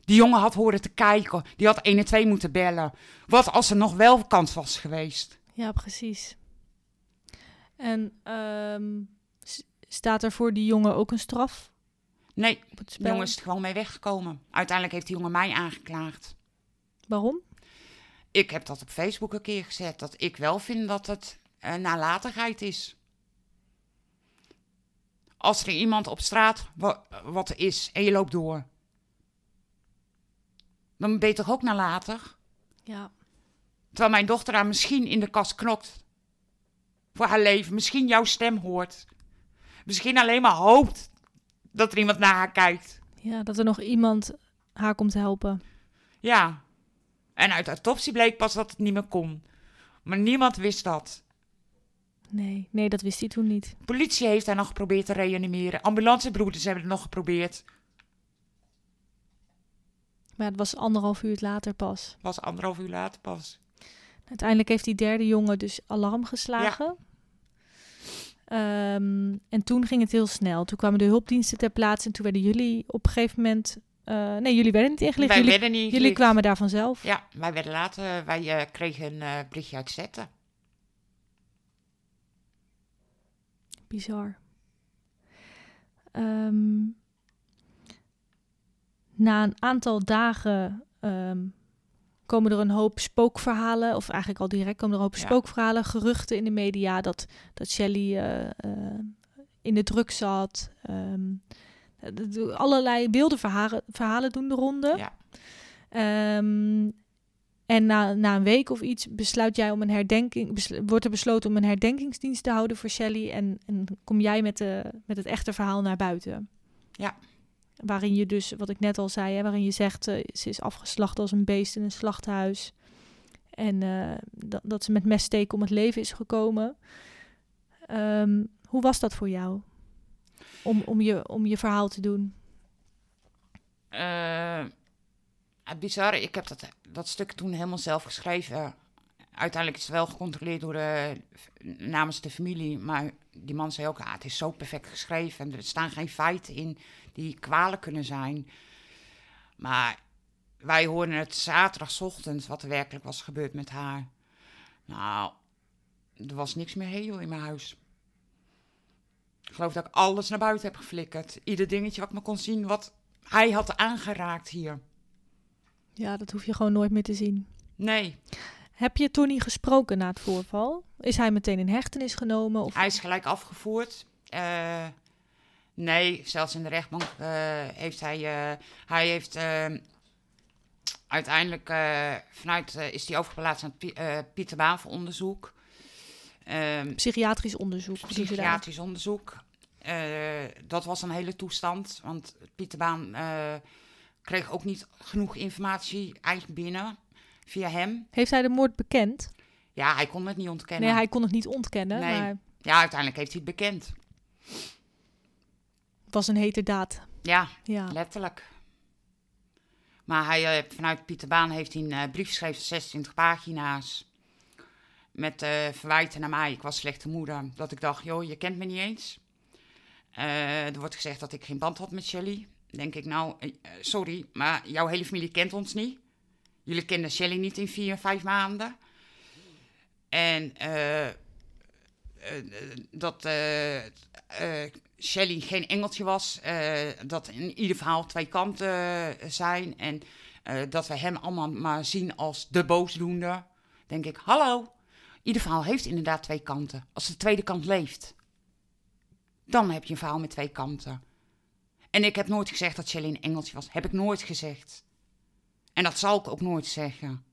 Speaker 2: Die jongen had horen te kijken, die had 1 en 2 moeten bellen. Wat als er nog wel kans was geweest?
Speaker 1: Ja, precies. En ehm, staat er voor die jongen ook een straf
Speaker 2: Nee, de jongen is er gewoon mee weggekomen. Uiteindelijk heeft die jongen mij aangeklaagd.
Speaker 1: Waarom?
Speaker 2: Ik heb dat op Facebook een keer gezet, dat ik wel vind dat het eh, nalatigheid is. Als er iemand op straat wa- wat is en je loopt door, dan ben je toch ook nalatig?
Speaker 1: Ja.
Speaker 2: Terwijl mijn dochter daar misschien in de kast knokt. voor haar leven. Misschien jouw stem hoort. Misschien alleen maar hoopt dat er iemand naar haar kijkt.
Speaker 1: Ja, dat er nog iemand haar komt helpen.
Speaker 2: Ja. En uit autopsie bleek pas dat het niet meer kon. Maar niemand wist dat.
Speaker 1: Nee, nee, dat wist hij toen niet.
Speaker 2: Politie heeft haar nog geprobeerd te reanimeren. Ambulancebroeders hebben het nog geprobeerd.
Speaker 1: Maar het was anderhalf uur later pas.
Speaker 2: Was anderhalf uur later pas.
Speaker 1: Uiteindelijk heeft die derde jongen dus alarm geslagen. Ehm, en toen ging het heel snel. Toen kwamen de hulpdiensten ter plaatse en toen werden jullie op een gegeven moment... eh, nee, jullie werden niet ingelicht.
Speaker 2: Wij
Speaker 1: Jullie,
Speaker 2: werden niet
Speaker 1: jullie kwamen daar vanzelf.
Speaker 2: Ja, wij werden later... Wij eh, kregen een eh, berichtje uit Zetten.
Speaker 1: Bizar. Ehm, na een aantal dagen ehm, komen er een hoop spookverhalen, of eigenlijk al direct komen er een hoop
Speaker 2: Ja.
Speaker 1: spookverhalen, geruchten in de media dat, dat Shelley eh, eh, in de druk zat. Ehm, eh, allerlei wilde verhalen, verhalen doen de ronde.
Speaker 2: Ja.
Speaker 1: Ehm, en na, na een week of iets besluit jij om een herdenking, wordt er besloten om een herdenkingsdienst te houden voor Shelley. En, en kom jij met, de, met het echte verhaal naar buiten.
Speaker 2: Ja.
Speaker 1: Waarin je dus, wat ik net al zei, hè, waarin je zegt eh, ze is afgeslacht als een beest in een slachthuis. En eh, dat, dat ze met messteken om het leven is gekomen. Ehm, hoe was dat voor jou? Om, om, je, om je verhaal te doen.
Speaker 2: Eh, het bizarre, ik heb dat, dat stuk toen helemaal zelf geschreven. Uiteindelijk is het wel gecontroleerd door de, namens de familie. Maar die man zei ook, ah, het is zo perfect geschreven. En er staan geen feiten in die kwalen kunnen zijn. Maar wij hoorden het zaterdagochtend wat er werkelijk was gebeurd met haar. Nou, er was niks meer heel in mijn huis. Ik geloof dat ik alles naar buiten heb geflikkerd. Ieder dingetje wat ik me kon zien, wat hij had aangeraakt hier.
Speaker 1: Ja, dat hoef je gewoon nooit meer te zien.
Speaker 2: Nee,
Speaker 1: Heb je Tony gesproken na het voorval? Is hij meteen in hechtenis genomen? Of...
Speaker 2: hij is gelijk afgevoerd. Eh, nee, zelfs in de rechtbank eh, heeft hij... eh, hij heeft eh, uiteindelijk eh, vanuit... is hij overgeplaatst het eh, Pieterbaan voor onderzoek. Ehm,
Speaker 1: Psychiatrisch onderzoek.
Speaker 2: psychiatrisch onderzoek. Dat was een hele toestand, want Pieterbaan eh, kreeg ook niet genoeg informatie eigenlijk binnen via hem.
Speaker 1: Heeft hij de moord bekend?
Speaker 2: Ja, hij kon het niet ontkennen.
Speaker 1: Nee, hij kon het niet ontkennen,
Speaker 2: Nee.
Speaker 1: maar
Speaker 2: Ja, uiteindelijk heeft hij het bekend.
Speaker 1: Was een hete daad.
Speaker 2: Ja,
Speaker 1: Ja.
Speaker 2: letterlijk. Maar hij, eh, vanuit Pieterbaan heeft hij een eh, brief geschreven van 26 pagina's. Met eh, verwijten naar mij. Ik was slechte moeder. Dat ik dacht, joh, je kent me niet eens. Er wordt gezegd dat ik geen band had met Shelly. Denk ik, nou, sorry, maar jouw hele familie kent ons niet. Jullie kennen Shelly niet in vier, vijf maanden. En dat eh eh, Shelley geen engeltje was. eh, dat in ieder verhaal twee kanten eh, zijn. En eh, dat we hem allemaal maar zien als de boosdoender. Denk ik, hallo. Ieder verhaal heeft inderdaad twee kanten. Als de tweede kant leeft, dan heb je een verhaal met twee kanten. En ik heb nooit gezegd dat Shelley een engeltje was. Heb ik nooit gezegd. En dat zal ik ook nooit zeggen.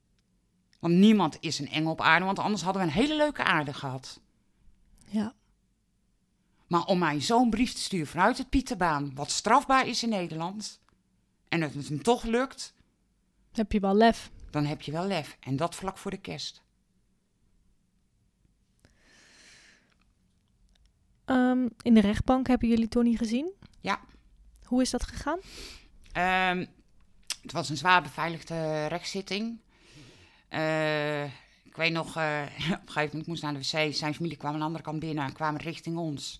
Speaker 2: Want niemand is een engel op aarde, want anders hadden we een hele leuke aarde gehad.
Speaker 1: Ja.
Speaker 2: Maar om mij zo'n brief te sturen vanuit het Pieterbaan, wat strafbaar is in Nederland, en dat het hem toch lukt,
Speaker 1: Heb je wel lef.
Speaker 2: dan heb je wel lef. En dat vlak voor de kerst.
Speaker 1: Ehm, in de rechtbank hebben jullie Tony gezien?
Speaker 2: Ja.
Speaker 1: Hoe is dat gegaan?
Speaker 2: Ehm, het was een zwaar beveiligde rechtszitting. Eh, ik weet nog, eh, op een gegeven moment moest naar de wc. Zijn familie kwam aan de andere kant binnen en kwamen richting ons.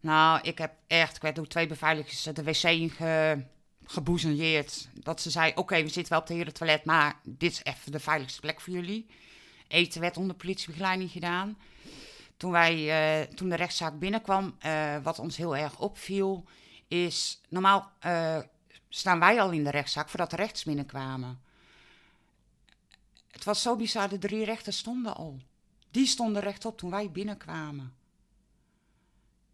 Speaker 2: Nou, ik heb echt, ik werd door twee beveiligers de wc inge. Dat ze zei, oké, we zitten wel op de hele toilet, maar dit is even de veiligste plek voor jullie. Eten werd onder politiebegeleiding gedaan. Toen, wij, eh, toen de rechtszaak binnenkwam, eh, wat ons heel erg opviel, is normaal staan wij al in de rechtszaak voordat de rechters binnenkwamen. Het was zo bizar, de drie rechters stonden al. Die stonden rechtop toen wij binnenkwamen.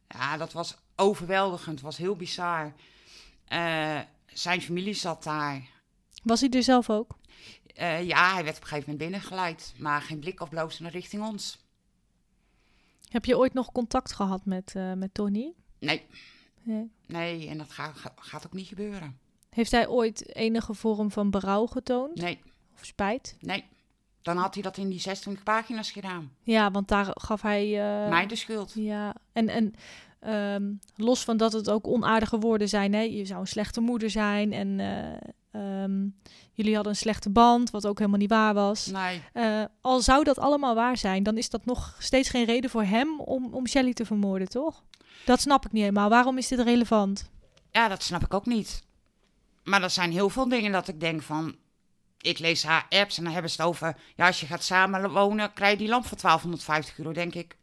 Speaker 2: Ja, dat was overweldigend, het was heel bizar. Eh, zijn familie zat daar.
Speaker 1: Was hij er zelf ook?
Speaker 2: Eh, ja, hij werd op een gegeven moment binnengeleid, maar geen blik of bloos naar richting ons.
Speaker 1: Heb je ooit nog contact gehad met, eh, met Tony?
Speaker 2: Nee,
Speaker 1: Nee.
Speaker 2: nee, en dat ga- ga- gaat ook niet gebeuren.
Speaker 1: Heeft hij ooit enige vorm van berouw getoond?
Speaker 2: Nee,
Speaker 1: Of spijt?
Speaker 2: nee. Dan had hij dat in die 26 pagina's gedaan.
Speaker 1: Ja, want daar gaf hij... eh,
Speaker 2: Mij de schuld.
Speaker 1: Ja, en, en ehm, los van dat het ook onaardige woorden zijn, hè? je zou een slechte moeder zijn en eh, ehm, jullie hadden een slechte band, wat ook helemaal niet waar was.
Speaker 2: Nee,
Speaker 1: Eh, al zou dat allemaal waar zijn, dan is dat nog steeds geen reden voor hem om, om Shelley te vermoorden, toch? Dat snap ik niet helemaal. Waarom is dit relevant?
Speaker 2: ja, dat snap ik ook niet. Maar er zijn heel veel dingen dat ik denk van... Ik lees haar apps en dan hebben ze het over... Ja, als je gaat samenwonen, krijg je die lamp voor 1250 euro. denk ik,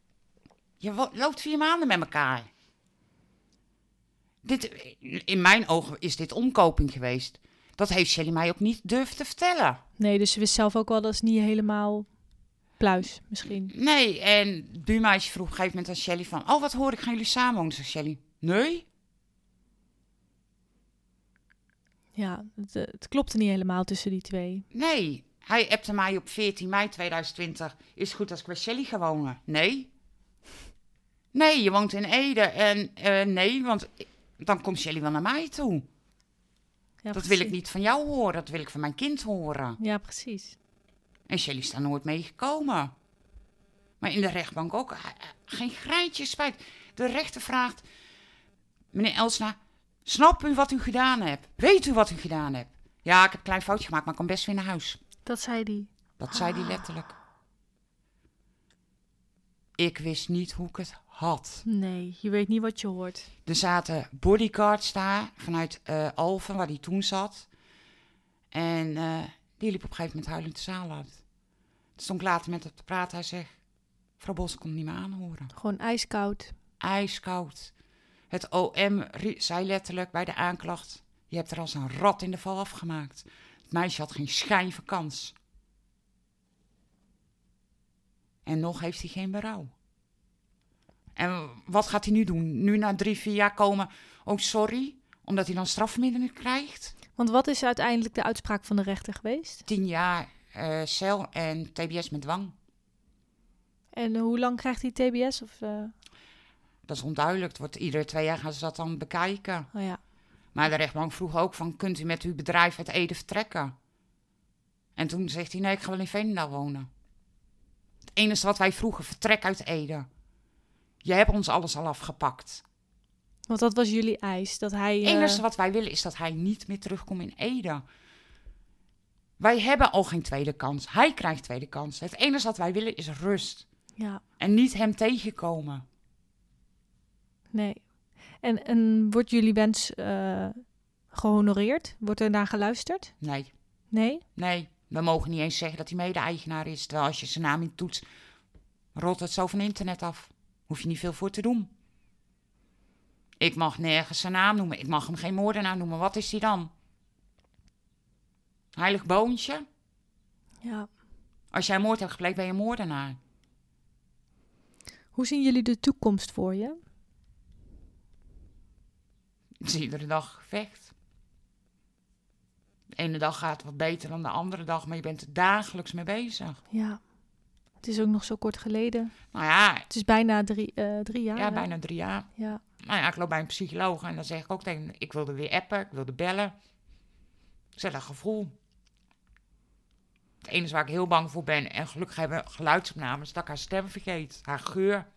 Speaker 2: je loopt vier maanden met elkaar. Dit, in mijn ogen is dit omkoping geweest. Dat heeft Shelly mij ook niet durven te vertellen.
Speaker 1: Nee, dus ze wist zelf ook wel dat is niet helemaal pluis, misschien.
Speaker 2: Nee, en het buurmeisje vroeg op een gegeven moment aan Shelly van... Oh, wat hoor ik, gaan jullie samenwonen? Shelly, nee.
Speaker 1: Ja, het, eh, het klopte niet helemaal tussen die twee.
Speaker 2: Nee, hij appte mij op 14 mei 2020. Is het goed als ik bij Shelly ga wonen? Nee. Nee, je woont in Ede. En eh, nee, want dan komt Shelly wel naar mij toe.
Speaker 1: Ja,
Speaker 2: dat wil ik niet van jou horen, dat wil ik van mijn kind horen.
Speaker 1: Ja, precies.
Speaker 2: En Shelly is daar nooit mee gekomen. Maar in de rechtbank ook. eh, Geen greintje spijt. De rechter vraagt... Meneer Elsna, snapt u wat u gedaan hebt? Weet u wat u gedaan hebt? Ja, ik heb een klein foutje gemaakt, maar ik kan best weer naar huis.
Speaker 1: Dat zei die.
Speaker 2: Dat zei hij letterlijk. Ik wist niet hoe ik het had.
Speaker 1: Nee, je weet niet wat je hoort.
Speaker 2: Er zaten bodyguards daar vanuit eh Alphen, waar hij toen zat. En eh, die liep op een gegeven moment huilend de zaal uit. Toen stond ik later met hem te praten. Hij zegt, mevrouw Bos kon het niet meer aanhoren.
Speaker 1: Gewoon ijskoud.
Speaker 2: Ijskoud. Het OM zei letterlijk bij de aanklacht... je hebt er als een rat in de val afgemaakt. Het meisje had geen schijn van kans. En nog heeft hij geen berouw. En wat gaat hij nu doen? Nu na drie, vier jaar komen... oh, sorry, omdat hij dan strafvermindering krijgt?
Speaker 1: Want wat is uiteindelijk de uitspraak van de rechter geweest?
Speaker 2: Tien jaar eh, cel en tbs met dwang.
Speaker 1: En hoe lang krijgt hij TBS? Of, eh,
Speaker 2: Dat is onduidelijk. Het wordt, iedere twee jaar gaan ze dat dan bekijken.
Speaker 1: oh ja.
Speaker 2: Maar de rechtbank vroeg ook van, kunt u met uw bedrijf uit Ede vertrekken? En toen zegt hij, nee, ik ga wel in Veenendaal wonen. Het enige wat wij vroegen, vertrek uit Ede. Je hebt ons alles al afgepakt.
Speaker 1: Want dat was jullie eis. Dat hij.
Speaker 2: Het
Speaker 1: eh,
Speaker 2: enige wat wij willen is dat hij niet meer terugkomt in Ede. Wij hebben al geen tweede kans. Hij krijgt tweede kans. Het enige wat wij willen is rust.
Speaker 1: ja,
Speaker 2: En niet hem tegenkomen.
Speaker 1: Nee. En, en wordt jullie wens eh, gehonoreerd? Wordt er naar geluisterd?
Speaker 2: Nee,
Speaker 1: Nee?
Speaker 2: nee. We mogen niet eens zeggen dat hij mede-eigenaar is. Terwijl als je zijn naam in toetst, rolt het zo van internet af. Hoef je niet veel voor te doen. Ik mag nergens zijn naam noemen. Ik mag hem geen moordenaar noemen. Wat is hij dan? Heilig boontje?
Speaker 1: Ja.
Speaker 2: Als jij moord hebt gepleegd, ben je moordenaar.
Speaker 1: Hoe zien jullie de toekomst voor je?
Speaker 2: Is iedere dag gevecht. De ene dag gaat wat beter dan de andere dag, maar je bent er dagelijks mee bezig.
Speaker 1: Ja. Het is ook nog zo kort geleden.
Speaker 2: Nou ja,
Speaker 1: Het is bijna drie, eh, drie jaar.
Speaker 2: ja,
Speaker 1: hè?
Speaker 2: bijna drie jaar.
Speaker 1: Ja.
Speaker 2: Nou ja, ik loop bij een psycholoog en dan zeg ik ook tegen hem, ik wilde weer appen, ik wilde bellen. Ik zeg dat gevoel. Het enige waar ik heel bang voor ben, en gelukkig hebben we geluidsopnames, dat ik haar stem vergeet, haar geur.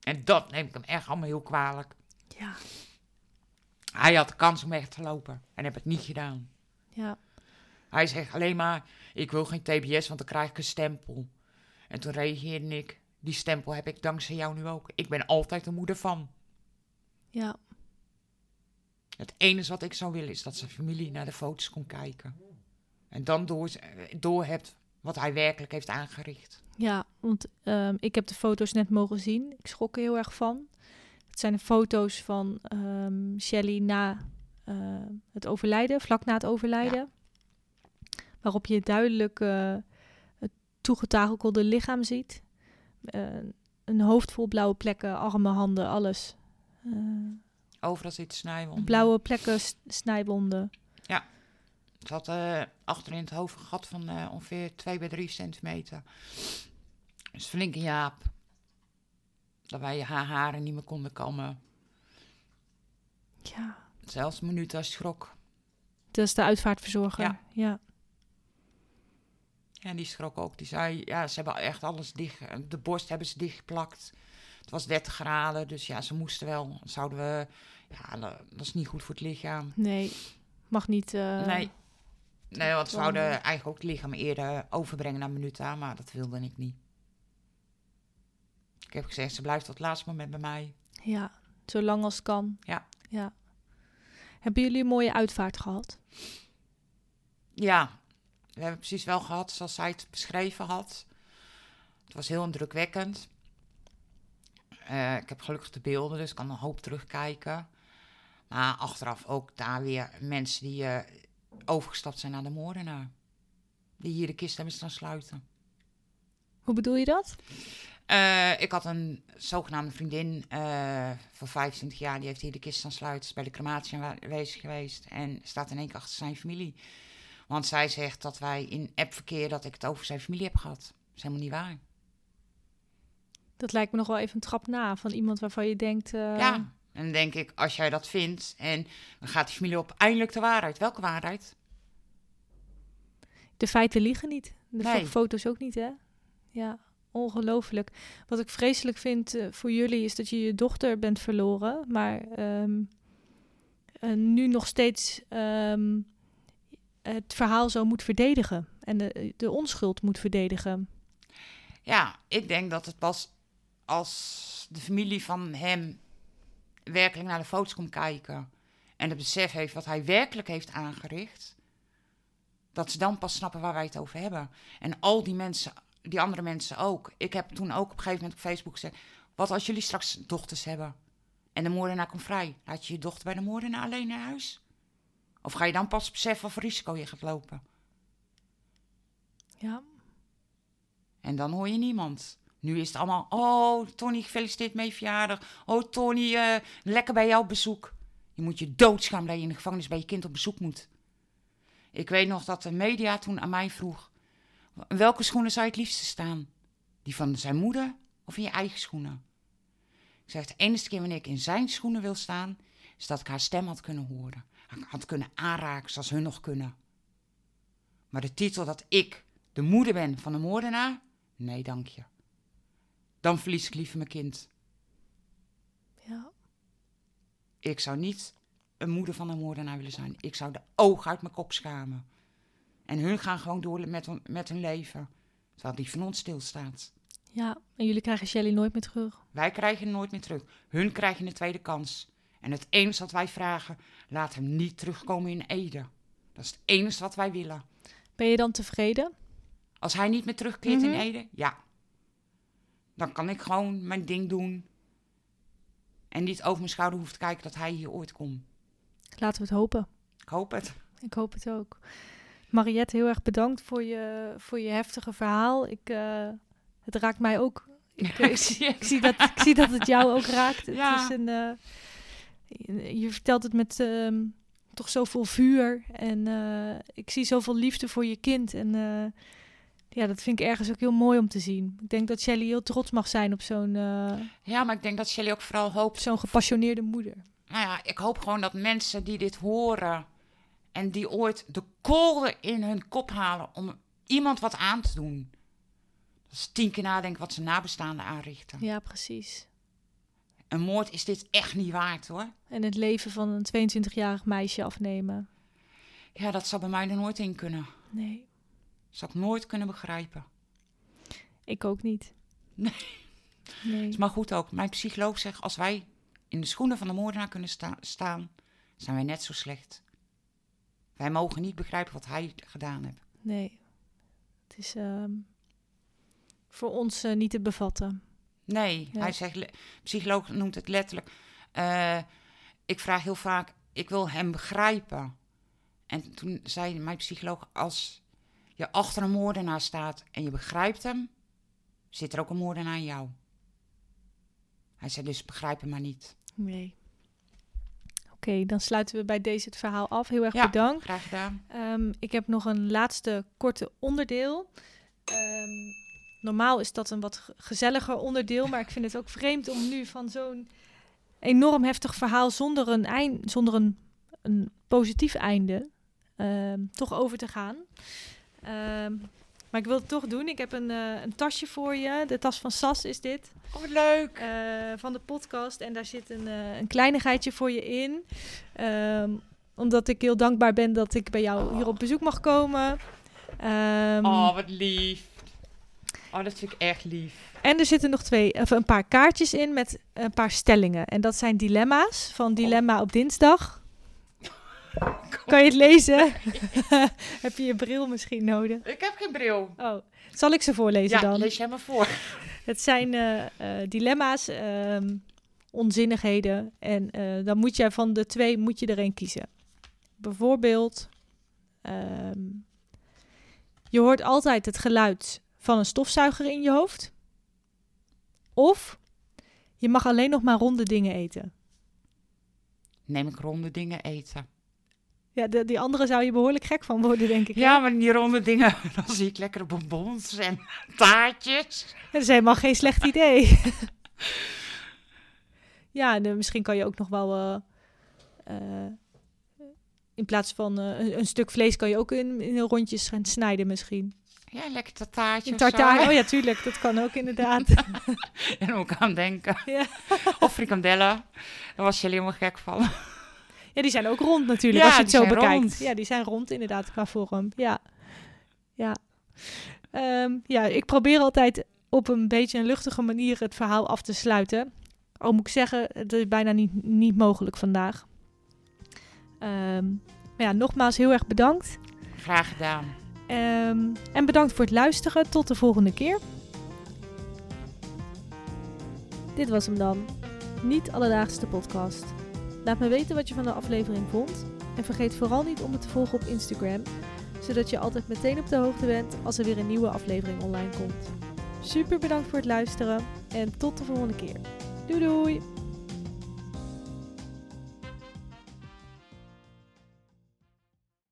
Speaker 2: En dat neem ik hem echt allemaal heel kwalijk.
Speaker 1: Ja.
Speaker 2: Hij had de kans om weg te lopen en heb het niet gedaan.
Speaker 1: Ja.
Speaker 2: Hij zegt alleen maar, ik wil geen TBS, want dan krijg ik een stempel. En toen reageerde ik, die stempel heb ik dankzij jou nu ook. Ik ben altijd de moeder van.
Speaker 1: Ja.
Speaker 2: Het enige wat ik zou willen is dat zijn familie naar de foto's kon kijken. En dan door, door hebt wat hij werkelijk heeft aangericht.
Speaker 1: Ja, want ehm, ik heb de foto's net mogen zien. Ik schrok er heel erg van. Het zijn de foto's van ehm Shelley na eh, het overlijden, vlak na het overlijden. Waarop je duidelijk eh, het toegetakelde lichaam ziet. Eh, een hoofd vol blauwe plekken, armen, handen, alles.
Speaker 2: Overal zit snijwond.
Speaker 1: blauwe plekken, snijwonden.
Speaker 2: Ze had eh, achter in het hoofd een gat van ongeveer 2 bij 3 centimeter. Dus flinke Jaap. Dat wij haar haren niet meer konden komen.
Speaker 1: Ja,
Speaker 2: Zelfs Minuta schrok.
Speaker 1: dat is de uitvaartverzorger.
Speaker 2: Ja.
Speaker 1: ja.
Speaker 2: Ja, die schrok ook. Die zei, ja, ze hebben echt alles dicht... De borst hebben ze dichtgeplakt. Het was 30 graden, dus ja, ze moesten wel. Zouden we... Ja, dat is niet goed voor het lichaam.
Speaker 1: Nee, mag niet. eh,
Speaker 2: nee. Nee, want ze zouden eigenlijk ook het lichaam eerder overbrengen naar Minuta, maar dat wilde ik niet. Ik heb gezegd, ze blijft tot het laatste moment bij mij.
Speaker 1: Ja, zo lang als het kan.
Speaker 2: Ja.
Speaker 1: ja. Hebben jullie een mooie uitvaart gehad?
Speaker 2: Ja, we hebben precies wel gehad zoals zij het beschreven had. Het was heel indrukwekkend. Eh, ik heb gelukkig de beelden, dus ik kan een hoop terugkijken. Maar achteraf ook daar weer mensen die eh, overgestapt zijn naar de moordenaar. Die hier de kist hebben staan sluiten.
Speaker 1: Hoe bedoel je dat?
Speaker 2: Eh, ik had een zogenaamde vriendin eh, van 25 jaar, die heeft hier de kist is bij de crematie aanwezig geweest en staat in één keer achter zijn familie. Want zij zegt dat wij in appverkeer dat ik het over zijn familie heb gehad. Dat is helemaal niet waar.
Speaker 1: Dat lijkt me nog wel even een trap na van iemand waarvan je denkt. eh,
Speaker 2: Ja, en dan denk ik, als jij dat vindt en dan gaat die familie op eindelijk de waarheid. Welke waarheid?
Speaker 1: De feiten liegen niet. De
Speaker 2: Nee.
Speaker 1: foto's ook niet, hè? Ja, ongelooflijk. Wat ik vreselijk vind eh, voor jullie is dat je je dochter bent verloren, maar ehm, eh, nu nog steeds ehm, het verhaal zo moet verdedigen en de, de onschuld moet verdedigen.
Speaker 2: Ja, ik denk dat het pas als de familie van hem werkelijk naar de foto's komt kijken en het besef heeft wat hij werkelijk heeft aangericht, dat ze dan pas snappen waar wij het over hebben. En al die mensen, die andere mensen ook. Ik heb toen ook op een gegeven moment op Facebook gezegd, wat als jullie straks dochters hebben en de moordenaar komt vrij, laat je je dochter bij de moordenaar alleen naar huis? Of ga je dan pas beseffen wat voor risico je gaat lopen?
Speaker 1: Ja,
Speaker 2: En dan hoor je niemand. Nu is het allemaal, oh Tony, gefeliciteerd met je verjaardag. Oh Tony, eh, lekker bij jou op bezoek. Je moet je doodschamen dat je in de gevangenis bij je kind op bezoek moet. Ik weet nog dat de media toen aan mij vroeg, welke schoenen zou je het liefste staan? Die van zijn moeder of in je eigen schoenen? Ik zeg, de enige keer wanneer ik in zijn schoenen wil staan, is dat ik haar stem had kunnen horen. Had kunnen aanraken zoals hun nog kunnen. Maar de titel dat ik de moeder ben van de moordenaar? Nee, dank je. Dan verlies ik liever mijn kind.
Speaker 1: ja,
Speaker 2: Ik zou niet een moeder van een moordenaar willen zijn. Ik zou de ogen uit mijn kop schamen. En hun gaan gewoon door met, hun- met hun leven. Terwijl die van ons stilstaat.
Speaker 1: ja. En jullie krijgen Shelly nooit meer terug.
Speaker 2: Wij krijgen hem nooit meer terug. Hun krijgen een tweede kans. En het enige wat wij vragen, laat hem niet terugkomen in Ede. Dat is het enige wat wij willen.
Speaker 1: Ben je dan tevreden?
Speaker 2: Als hij niet meer terugkeert
Speaker 1: Mhm.
Speaker 2: in Ede, ja. Dan kan ik gewoon mijn ding doen. En niet over mijn schouder hoef te kijken dat hij hier ooit komt.
Speaker 1: Laten we het hopen.
Speaker 2: Ik hoop het.
Speaker 1: Ik hoop het ook. Mariette, heel erg bedankt voor je, voor je heftige verhaal. Ik, eh, het raakt mij ook. Ik,
Speaker 2: Ja,
Speaker 1: ik, zie,
Speaker 2: zie het.
Speaker 1: ik, zie dat, ik zie dat het jou ook raakt. Het
Speaker 2: Ja.
Speaker 1: is een, eh, je, je vertelt het met ehm, toch zoveel vuur. En eh, ik zie zoveel liefde voor je kind. En eh, ja, dat vind ik ergens ook heel mooi om te zien. Ik denk dat Shelly heel trots mag zijn op zo'n eh,
Speaker 2: Ja, maar ik denk dat Shelly ook vooral
Speaker 1: op
Speaker 2: hoopt.
Speaker 1: zo'n gepassioneerde moeder.
Speaker 2: Nou ja, ik hoop gewoon dat mensen die dit horen. En die ooit de kolder in hun kop halen. om iemand wat aan te doen. Dat is tien keer nadenken wat ze nabestaanden aanrichten.
Speaker 1: Ja, precies.
Speaker 2: Een moord is dit echt niet waard hoor.
Speaker 1: En het leven van een 22-jarig meisje afnemen.
Speaker 2: Ja, dat zou bij mij er nooit in kunnen.
Speaker 1: Nee,
Speaker 2: Dat zou ik nooit kunnen begrijpen.
Speaker 1: ik ook niet.
Speaker 2: Nee.
Speaker 1: Nee.
Speaker 2: Is maar goed ook. Mijn psycholoog zegt, als wij in de schoenen van de moordenaar kunnen sta- staan, zijn wij net zo slecht. Wij mogen niet begrijpen wat hij gedaan heeft.
Speaker 1: Nee. Het is ehm, voor ons eh, niet te bevatten.
Speaker 2: Nee,
Speaker 1: Ja.
Speaker 2: hij zegt, psycholoog noemt het letterlijk. eh, ik vraag heel vaak, ik wil hem begrijpen. En toen zei mijn psycholoog, als je achter een moordenaar staat en je begrijpt hem, zit er ook een moordenaar in jou. Hij zei dus, begrijp hem maar niet.
Speaker 1: Nee. Oké, dan sluiten we bij deze het verhaal af. Heel erg
Speaker 2: Ja.
Speaker 1: bedankt.
Speaker 2: Graag gedaan.
Speaker 1: Ehm, ik heb nog een laatste korte onderdeel. Ehm, normaal is dat een wat ge- gezelliger onderdeel, maar ik vind het ook vreemd om nu van zo'n enorm heftig verhaal zonder een, eind, zonder een, een positief einde ehm, toch over te gaan. Maar ik wil het toch doen. Ik heb een, eh, een tasje voor je. De tas van Sas is dit.
Speaker 2: Oh, wat leuk.
Speaker 1: eh, van de podcast. En daar zit een, eh, een kleinigheidje voor je in. Ehm, omdat ik heel dankbaar ben dat ik bij jou hier op bezoek mag komen. Ehm,
Speaker 2: oh, wat lief. Oh, dat vind ik echt lief.
Speaker 1: En er zitten nog twee, of een paar kaartjes in met een paar stellingen. En dat zijn dilemma's van Dilemma op dinsdag. Kan je het lezen? Heb je je bril misschien nodig?
Speaker 2: Ik heb geen bril.
Speaker 1: Oh, zal ik ze voorlezen
Speaker 2: Ja,
Speaker 1: dan?
Speaker 2: lees jij maar voor.
Speaker 1: Het zijn eh, eh, dilemma's, ehm, onzinnigheden. En eh, dan moet jij van de twee moet je er een kiezen. Bijvoorbeeld, ehm, je hoort altijd het geluid van een stofzuiger in je hoofd. Of je mag alleen nog maar ronde dingen eten.
Speaker 2: Neem ik ronde dingen eten.
Speaker 1: Ja, de, die andere zou je behoorlijk gek van worden, denk ik. hè?
Speaker 2: Ja, maar die ronde dingen, dan zie ik lekkere bonbons en taartjes.
Speaker 1: Dat is helemaal geen slecht idee. ja, en, eh, misschien kan je ook nog wel. eh, eh, in plaats van een, een stuk vlees kan je ook in, in rondjes gaan snijden misschien.
Speaker 2: Ja, lekker tartaartje
Speaker 1: Een tartaar. Oh ja, tuurlijk. Dat kan ook inderdaad.
Speaker 2: En ook aan denken.
Speaker 1: Ja.
Speaker 2: Of frikandellen. Daar was je helemaal gek van.
Speaker 1: Ja, die zijn ook rond natuurlijk
Speaker 2: Ja,
Speaker 1: als je het
Speaker 2: die
Speaker 1: zo
Speaker 2: zijn
Speaker 1: bekijkt.
Speaker 2: rond.
Speaker 1: Ja, die zijn rond inderdaad qua vorm. Ja. Ja. Ehm, ja, ik probeer altijd op een beetje een luchtige manier het verhaal af te sluiten. Al moet ik zeggen, het is bijna niet, niet mogelijk vandaag. Ehm, maar ja, nogmaals heel erg bedankt.
Speaker 2: Graag gedaan.
Speaker 1: Ehm, en bedankt voor het luisteren. Tot de volgende keer. Dit was hem dan. Niet alledaagse podcast. Laat me weten wat je van de aflevering vond. En vergeet vooral niet om me te volgen op Instagram. Zodat je altijd meteen op de hoogte bent als er weer een nieuwe aflevering online komt. Super bedankt voor het luisteren. En tot de volgende keer. Doei doei!